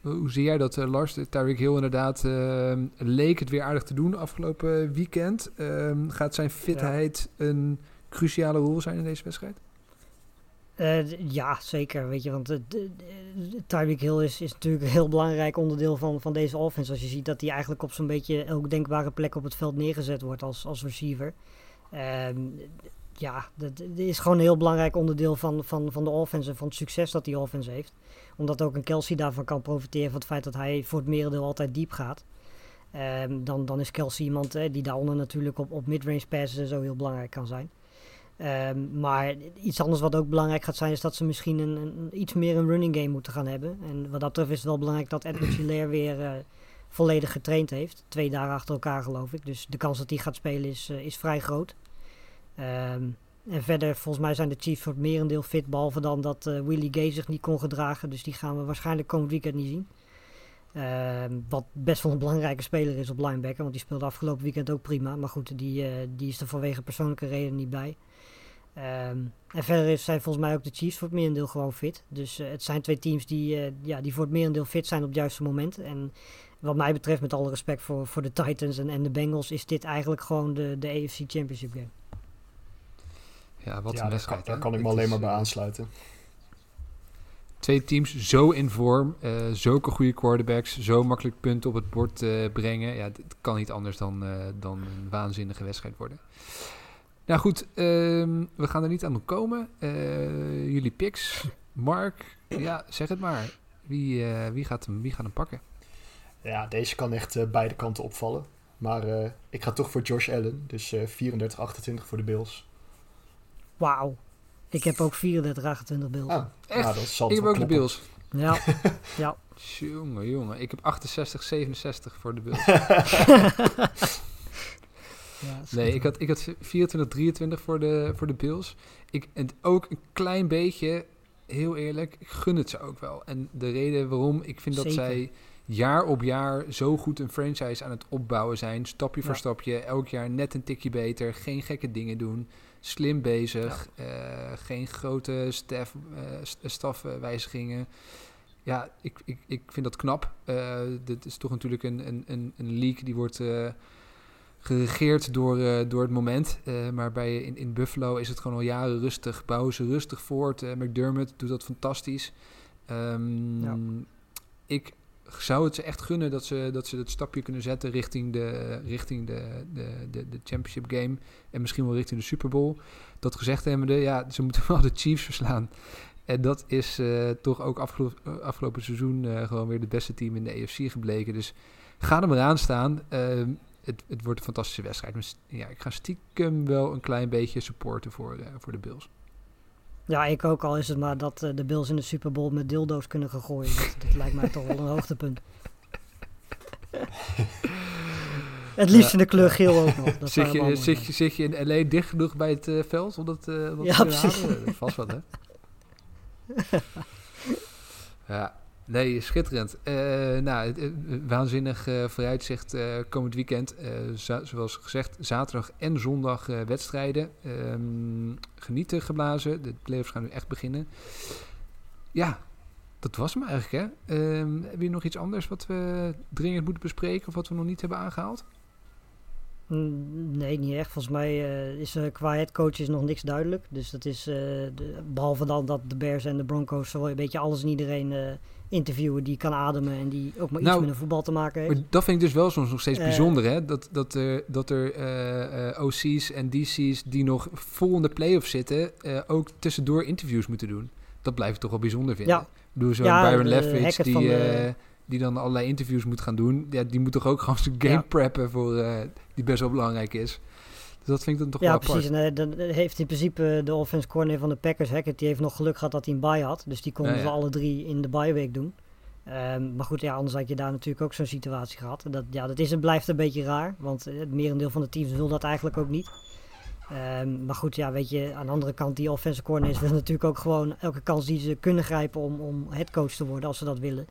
hoe zie jij dat, Lars? Tyreek Hill inderdaad ehm, leek het weer aardig te doen afgelopen weekend. Ehm, gaat zijn fitheid ja. een cruciale rol zijn in deze wedstrijd? ja, zeker. Weet je, want Tyreek Hill is, is natuurlijk een heel belangrijk onderdeel van, van deze offense. Als je ziet dat hij eigenlijk op zo'n beetje elke denkbare plek op het veld neergezet wordt als, als receiver. Ehm, ja, dat, is gewoon een heel belangrijk onderdeel van, van, van de offense en van het succes dat die offense heeft. Omdat ook een Kelsey daarvan kan profiteren van het feit dat hij voor het merendeel altijd diep gaat. Um, dan, dan is Kelsey iemand eh, die daaronder natuurlijk op, op midrange passes en zo heel belangrijk kan zijn. Um, maar iets anders wat ook belangrijk gaat zijn, is dat ze misschien een, iets meer een running game moeten gaan hebben. En wat dat betreft is het wel belangrijk dat Edward Hilaire weer uh, volledig getraind heeft. Twee dagen achter elkaar geloof ik. Dus de kans dat hij gaat spelen is, uh, is vrij groot. Um, en verder, volgens mij zijn de Chiefs voor het merendeel fit. Behalve dan dat uh, Willie Gay zich niet kon gedragen. Dus die gaan we waarschijnlijk komend weekend niet zien. Um, wat best wel een belangrijke speler is op linebacker. Want die speelde afgelopen weekend ook prima. Maar goed, die, uh, die is er vanwege persoonlijke redenen niet bij. Um, en verder zijn volgens mij ook de Chiefs voor het merendeel gewoon fit. Dus uh, het zijn twee teams die, ja, die voor het merendeel fit zijn op het juiste moment. En wat mij betreft, met alle respect voor, voor de Titans en, en de Bengals, is dit eigenlijk gewoon de, de AFC Championship game. Ja, wat ja, een wedstrijd. Daar kan, ik me alleen maar bij aansluiten. Twee teams zo in vorm, uh, zulke goede quarterbacks, zo makkelijk punten op het bord uh, brengen. Ja, het kan niet anders dan, uh, dan een waanzinnige wedstrijd worden. Nou goed, we gaan er niet aan komen. jullie picks. Mark, ja, zeg het maar. Wie, wie, gaat, hem, wie gaat hem pakken? Ja, deze kan echt beide kanten opvallen. Maar ik ga toch voor Josh Allen. Dus 34-28 voor de Bills. Wauw. Ik heb ook 34, 28 Bills. Ah, Echt? Nou, dat zal ik heb ook kloppen. de Bills. Ja. ja. Jongen, jongen. Ik heb 68, 67 voor de Bills. ja, nee, ik had, ik had 24, 23 voor de, voor de Bills. Ik, en ook een klein beetje, heel eerlijk, ik gun het ze ook wel. En de reden waarom, ik vind dat Zeker. zij jaar op jaar zo goed een franchise aan het opbouwen zijn. Stapje voor stapje, elk jaar net een tikje beter. Geen gekke dingen doen. Slim bezig. eh, geen grote staf, eh, st- stafwijzigingen. Ja, ik, ik, ik vind dat knap. Eh, dit is toch natuurlijk een, een, een, een league die wordt eh, geregeerd door, eh, door het moment. Eh, maar bij, in, in Buffalo is het gewoon al jaren rustig. Bouwen ze rustig voort. Eh, McDermott doet dat fantastisch. Ehm, Ja. Ik zou het ze echt gunnen dat ze dat, ze dat stapje kunnen zetten richting, de, richting de, de, de, de championship game. En misschien wel richting de Super Bowl. Dat gezegd hebbende, ja, ze moeten wel de Chiefs verslaan. En dat is eh, toch ook afgelo- eh, afgelopen seizoen eh, gewoon weer het beste team in de AFC gebleken. Dus ga er maar aan staan. Ehm, het, het wordt een fantastische wedstrijd. Ja, ik ga stiekem wel een klein beetje supporten voor, voor de Bills. Ja, ik ook al is het maar dat eh, de Bills in de Super Bowl met dildo's kunnen gaan gooien. Dat, dat lijkt mij toch wel een hoogtepunt. Het liefst in de kleur geel ook nog. Dat Zit je, zit, je, zit je in LA dicht genoeg bij het eh, veld om dat, eh, Ja, te kunnen precies. halen? Vast wat, hè? ja, nee, schitterend. Eh, nou, waanzinnig eh, vooruitzicht eh, komend weekend. Zoals gezegd, zaterdag en zondag wedstrijden. Ehm, genieten geblazen. De playoffs gaan nu echt beginnen. Ja, dat was hem eigenlijk, hè? Ehm, heb je nog iets anders wat we dringend moeten bespreken of wat we nog niet hebben aangehaald? Mm, Nee, niet echt. Volgens mij is er qua headcoach is nog niks duidelijk. Dus dat is, eh, behalve dan dat de Bears en de Broncos zo een beetje alles en iedereen interviewen die kan ademen en die ook maar iets Nou, met een voetbal te maken heeft. Maar dat vind ik dus wel soms nog steeds Eh. bijzonder, hè? Dat, dat er, dat er eh, eh, OC's en DC's die nog vol in de playoffs zitten, ook tussendoor interviews moeten doen. Dat blijf ik toch wel bijzonder vinden. Ja. Ik bedoel, zo'n Ja, Byron Leftwich die, de- die dan allerlei interviews moet gaan doen. Ja, die moet toch ook gewoon zijn game Ja. preppen voor, die best wel belangrijk is. Dus dat vind ik dan toch Ja, wel apart. precies. En eh, dan heeft in principe de offense corner van de Packers, Hackett, die heeft nog geluk gehad dat hij een bye had. Dus die konden Ja, ja. ze alle drie in de bye week doen. Ehm, maar goed, ja, anders had je daar natuurlijk ook zo'n situatie gehad. En Dat, ja, dat is en blijft een beetje raar, want eh, het merendeel van de teams wil dat eigenlijk ook niet. Ehm, maar goed, ja, weet je, aan de andere kant, die offensive coordinators willen natuurlijk ook gewoon elke kans die ze kunnen grijpen om, om headcoach te worden, als ze dat willen.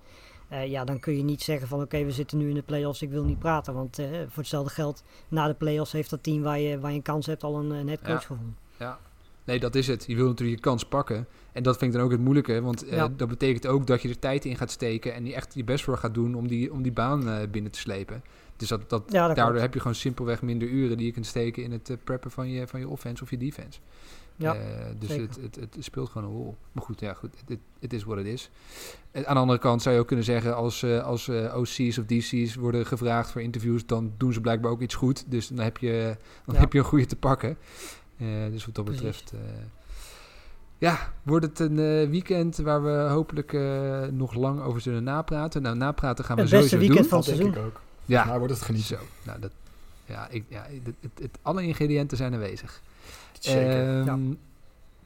Eh, ja, dan kun je niet zeggen van oké, we zitten nu in de playoffs, ik wil niet praten. Want eh, voor hetzelfde geld, na de playoffs heeft dat team waar je, waar je een kans hebt al een, een headcoach Ja. gevonden. Nee, dat is het. Je wil natuurlijk je kans pakken. En dat vind ik dan ook het moeilijke. Want eh, Ja. dat betekent ook dat je er tijd in gaat steken. En die echt je best voor gaat doen om die, om die baan eh, binnen te slepen. Dus dat, dat, Ja, dat daardoor klopt. heb je gewoon simpelweg minder uren die je kunt steken in het eh, preppen van je, van je offense of je defense. Ja, Eh, dus het, het, het speelt gewoon een rol. Maar goed, ja, goed. Het- Het is wat het is. Aan de andere kant zou je ook kunnen zeggen, als, eh, als eh, OC's of DC's worden gevraagd voor interviews, dan doen ze blijkbaar ook iets goed. Dus dan heb je, dan Ja. heb je een goede te pakken. Eh, dus wat dat Precies. betreft. eh, ja, wordt het een eh, weekend waar we hopelijk eh, nog lang over zullen napraten. Nou, napraten gaan we Het beste sowieso weekend doen. van Dat het denk seizoen. ik ook. Ja, Maar wordt het genieten. zo. Nou, dat, ja, ik, ja het, het, het- alle ingrediënten zijn aanwezig. Zeker. Ehm,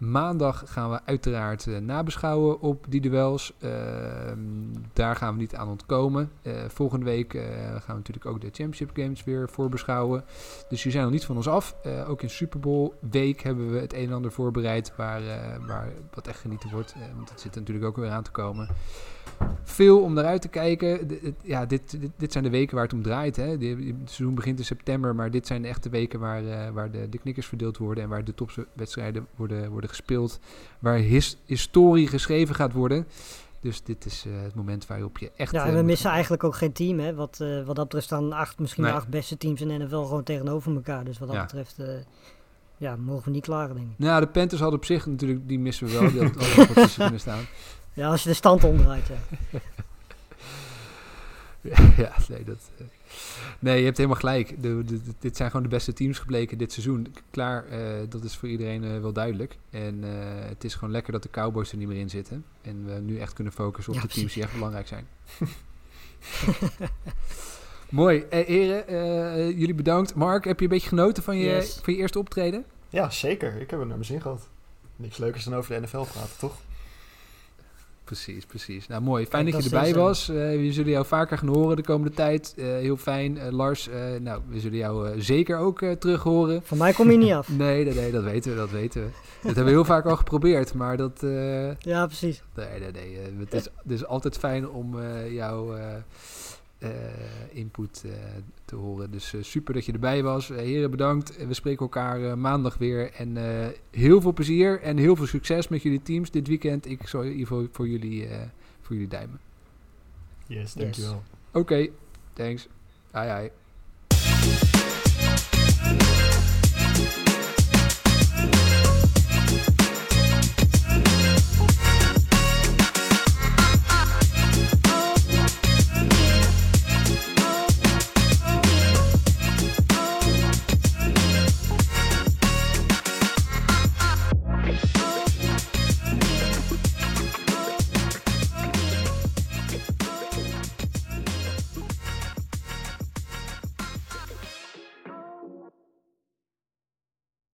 Maandag gaan we uiteraard eh, nabeschouwen op die duels. Ehm, daar gaan we niet aan ontkomen. Eh, volgende week eh, gaan we natuurlijk ook de Championship Games weer voorbeschouwen. Dus jullie zijn nog niet van ons af. Ook in Super Bowl week hebben we het een en ander voorbereid waar, waar wat echt genieten wordt. Want het zit er natuurlijk ook weer aan te komen. Veel om naar uit te kijken. D- ja, dit, dit, dit zijn de weken waar het om draait. Hè. De- Het seizoen begint in september, maar dit zijn de echte weken waar, eh, waar de, de knikkers verdeeld worden en waar de topwedstrijden worden, worden gespeeld. Waar his- historie geschreven gaat worden. Dus dit is eh, het moment waarop je echt. Ja, eh, en we moet missen gaan- eigenlijk ook geen team. Hè? Wat, eh, wat dat betreft staan acht, misschien Nee. de acht beste teams in de NFL gewoon tegenover elkaar. Dus wat dat Ja. betreft eh, ja, mogen we niet klagen, denk ik. Nou, de Panthers hadden op zich natuurlijk, die missen we wel. Die hadden kunnen staan. Ja, als je de stand omdraait, ja. ja, nee, dat, eh, nee, je hebt helemaal gelijk. De, de- de- dit zijn gewoon de beste teams gebleken dit seizoen. Klaar, eh, dat is voor iedereen eh, wel duidelijk. En eh, het is gewoon lekker dat de Cowboys er niet meer in zitten. En we nu echt kunnen focussen op Ja, de teams die echt belangrijk zijn. Mooi. Eh, heren, eh, jullie bedankt. Mark, heb je een beetje genoten van je, Yes. van je eerste optreden? Ja, zeker. Ik heb het naar mijn zin gehad. Niks leukers dan over de NFL praten, toch? Precies, precies. Nou, mooi. Fijn dat je erbij heel was. Eh, we zullen jou vaker gaan horen de komende tijd. Eh, heel fijn. Eh, Lars, nou, we zullen jou zeker ook terug horen. Van mij kom je niet af. Nee, nee, nee, dat weten we, dat weten we. Dat hebben we heel vaak al geprobeerd, maar dat... Ja, precies. nee, nee, nee. het, is, het is altijd fijn om eh, input eh, te horen. Dus eh, super dat je erbij was. Eh, heren, bedankt. Eh, we spreken elkaar eh, maandag weer. En eh, heel veel plezier en heel veel succes met jullie teams dit weekend. Ik zal in ieder geval voor jullie, eh, voor jullie duimen. Yes, dankjewel. Oké, thanks. Ai, ai.